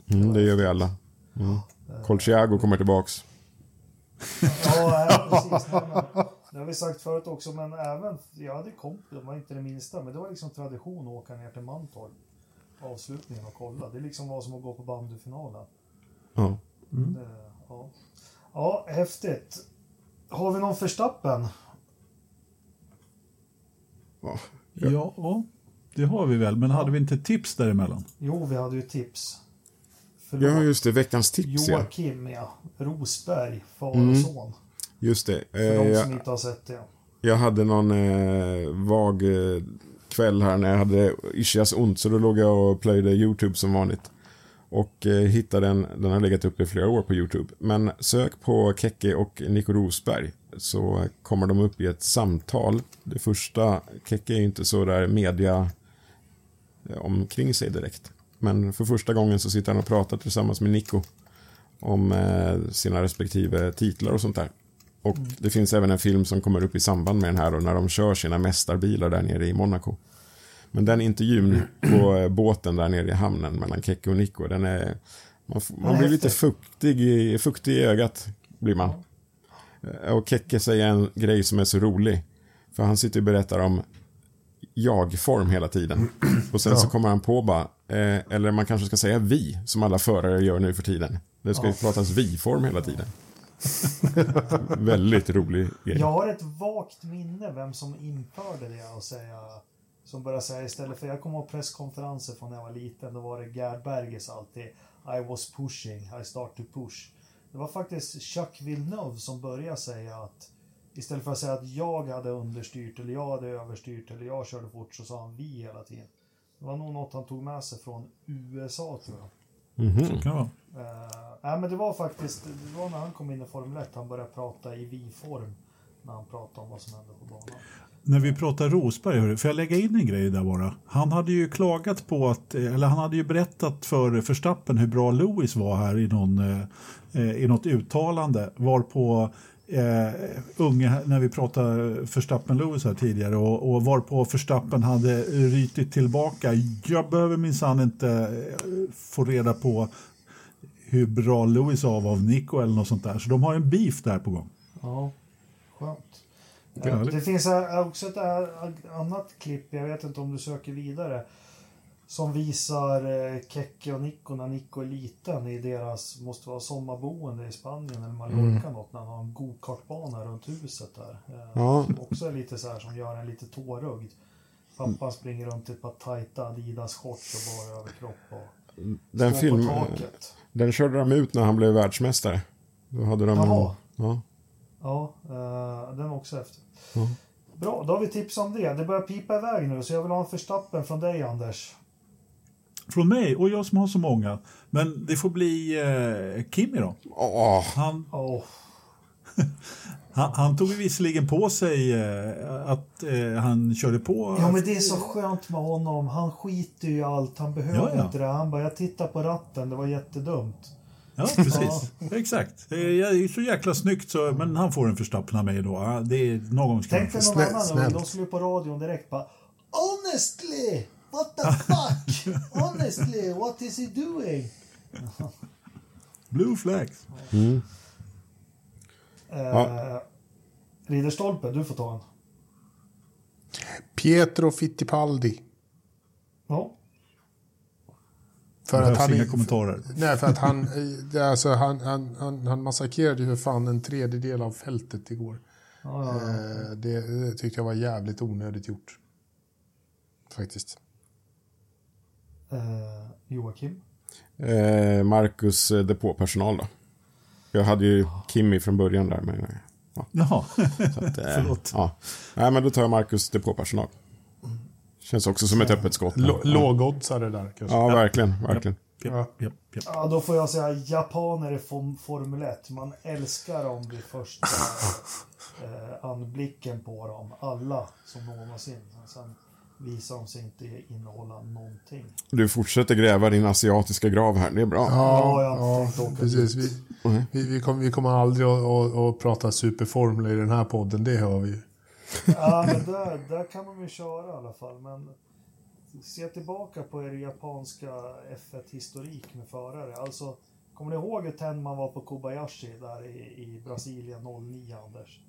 mm, det gör vi alla. Mm. Colchiago kommer tillbaks. Ja, (laughs) precis. Nej, men, det har vi sagt förut också, men även, jag hade kompis, de var inte det minsta, men det var liksom tradition att åka ner till Mantorp. Avslutningen och kolla. Det liksom var som att gå på bandyfinalen. Ja. Det, ja. ja, häftigt. Har vi någon förstappen? Ja. Ja, det har vi väl. Men hade vi inte tips däremellan? Jo, vi hade ju tips. Förlåt. ja, just det. Veckans tips. Joakim, ja. Rosberg, far Mm. och son. Just det. För Eh, de jag, som inte har sett det. jag hade någon eh, vag eh, kväll här när jag hade ischias ont, så då låg jag och plöjde YouTube som vanligt. Och eh, hittade den, den har legat uppe i flera år på YouTube. Men sök på Kekke och Nico Rosberg så kommer de upp i ett samtal. Det första, Kekke är ju inte så där media eh, omkring sig direkt. Men för första gången så sitter han och pratar tillsammans med Nico om eh, sina respektive titlar och sånt där. Och det finns även en film som kommer upp i samband med den här och när de kör sina mästarbilar där nere i Monaco. Men den intervjun på eh, båten där nere i hamnen mellan Kekke och Nico, den är... Man, man blir lite fuktig i, fuktig i ögat, blir man. Eh, Och Kekke säger en grej som är så rolig. För han sitter och berättar om jag-form hela tiden. Och sen så kommer han på bara, eh, eller man kanske ska säga vi, som alla förare gör nu för tiden. Det ska ju pratas vi-form hela tiden. Väldigt rolig grej. Jag har ett vagt minne vem som införde det och säga som började säga istället för jag kommer ihåg presskonferenser från när jag var liten. Då var det Gerd Berges alltid I was pushing, I start to push. Det var faktiskt Chuck Villeneuve som började säga att istället för att säga att jag hade understyrt eller jag hade överstyrt eller jag körde fort så sa han vi hela tiden. Det var nog något han tog med sig från USA tror jag. Så kan det vara. Eh, nej, men det var faktiskt det var när han kom in i Formel 1 han började prata i vi-form. När han pratade om vad som hände på banan. När vi pratar Rosberg, hörru, får jag lägga in en grej där bara? Han hade ju klagat på att, eller han hade ju berättat för Verstappen hur bra Lewis var här i, någon, eh, i något uttalande. Varpå eh, unge, när vi pratade Verstappen Lewis här tidigare och, och varpå Verstappen hade rytit tillbaka. Jag behöver minsann inte eh, få reda på hur bra Lewis av av Nico eller något sånt där. Så de har en beef där på gång. Ja, skönt. Det. Det finns eh, också ett eh, annat klipp, jag vet inte om du söker vidare, som visar eh, Kekke och Nico när Nico är liten i deras, måste vara sommarboende i Spanien eller Mallorca något, när han har en gokartbana runt huset där. Eh, Ja. Som också är lite så här som gör en lite tårögd. Pappan springer runt i ett par tajta Adidas shorts och bara överkropp och Den, film, på taket. den körde de ut när han blev världsmästare. Då hade de Jaha. ja. Ja, eh, den var också efter. Ja. Bra, då har vi tips om det. Det börjar pipa iväg nu, så jag vill ha en förstappen från dig, Anders. Från mig och jag som har så många. Men det får bli eh, Kimi då. Åh, Han, Åh, (laughs) han, han tog ju visserligen på sig eh, att eh, han körde på. Ja, men det är så skönt med honom. Han skiter ju i allt. Han behöver Ja, ja. inte det. Han bara, jag tittar på ratten. Det var jättedumt. Ja, (laughs) precis. Exakt. Eh, Det är så jäkla snyggt, så, men han får en förstappen av mig då. Det är någon gång ska Tänk dig någon annan. De skulle på radion direkt bara Honestly! What the (laughs) fuck? Honestly, what is he doing? (laughs) Blue flags. Eh, Ridderstolpe, du får ta en. Pietro Fittipaldi. Ja. För att han, inga kommentarer. (laughs) Nej, för att han, är alltså, han, han, han, han massakrerade ju för fan en tredjedel av fältet igår. Ja, ja, ja. Eh, det, det tyckte jag var jävligt onödigt gjort. Faktiskt. Eh, Joakim. eh, Marcus eh, depåpersonal då. Jag hade ju Kimmy från början där. Men, eh, ja, Jaha. så att, (laughs) eh, Förlåt. Ja. Nej, men då tar jag Marcus depåpersonal. Känns också som ett öppet skott. L- Lågoddsare där kanske. Ja, verkligen. verkligen. Japp, japp. Ja, då får jag säga japaner i form, Formel 1. Man älskar dem vid första (laughs) eh, anblicken på dem. Alla som någonsin. Sen visar de sig inte innehålla någonting. Du fortsätter gräva din asiatiska grav här. Det är bra. Ja, Ja, jag ja, precis. Vi, vi, vi, kommer, vi kommer aldrig att, att, att prata superformler i den här podden, det hör vi ju. Ja, men där, där kan de ju köra i alla fall. Men se tillbaka på er japanska F1-historik med förare. Alltså, kommer ni ihåg hur tänd man var på Kobayashi där i, i Brasilien 09, Anders?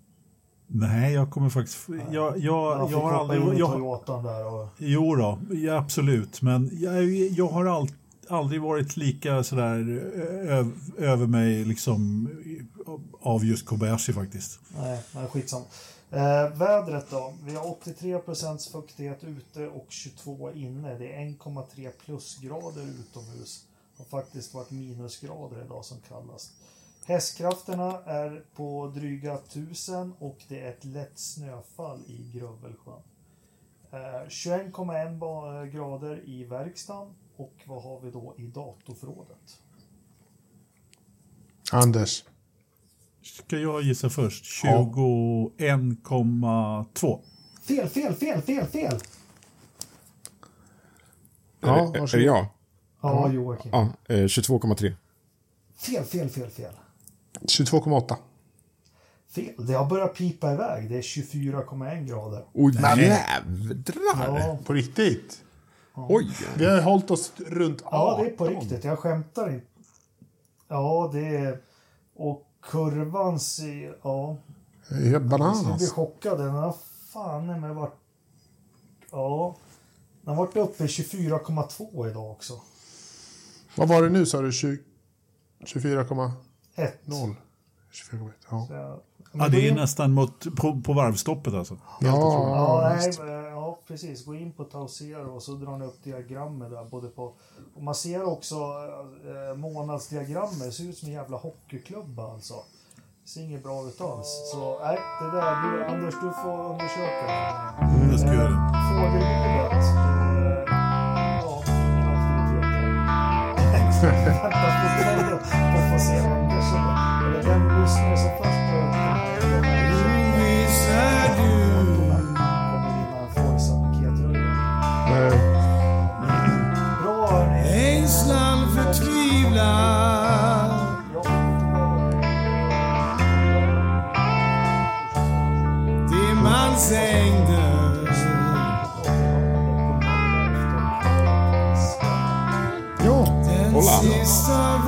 Nej, jag kommer faktiskt... Jag, jag, jag har aldrig... Jag, Toyotan där och... jo då, ja, absolut. Men jag, jag har all, aldrig varit lika sådär ö, över mig liksom av just Kobayashi faktiskt. Nej, nej skitsamma. Eh, vädret då? Vi har 83% fuktighet ute och 22 inne. Det är 1,3 plusgrader utomhus. Det har faktiskt varit minusgrader idag som kallast. Hästkrafterna är på dryga 1000 och det är ett lätt snöfall i Grövelsjön. Eh, 21,1 ba- grader i verkstaden och vad har vi då i datorförrådet? Anders. Ska jag gissa först? Ja. 21,2. Fel, fel, fel, fel, fel! Ja, är, är det jag? Ja, Joakim. Ja, eh, 22,3. Fel, fel, fel, fel. 22,8. Fel. Det har börjat pipa iväg. Det är 24,1 grader. Oj, Nej. jävlar! Ja, På riktigt. Oj! Vi har hållit oss runt 18. ja, det är på riktigt. Jag skämtar inte. Ja, det är... Och kurvan ser... Ja, Det är helt jag skulle bli bananas. chockad. Den har fan med varit... Ja. Den har varit uppe i 24,2 idag också. Vad var det nu sa du? 20 24,0? 1. 24,1. Ja. Ja, det är nästan mot, på, på varvstoppet alltså. Ja, Ja, ja, nej, eh, ja, precis. Gå in på Tausero och så drar ni upp diagrammet där. Både på, och man ser också eh, månadsdiagrammet. Det ser ut som en jävla hockeyklubba alltså. Det ser inget bra ut alls. Så nej, det där. Du, Anders, du får undersöka. Jag ska göra det. Fågelbordet. Vem lyssnare som först den den kommer vinna en. Bra! Ängslan förtvivlan Jag kommer Dimmansängder Jo, Den Hola. sista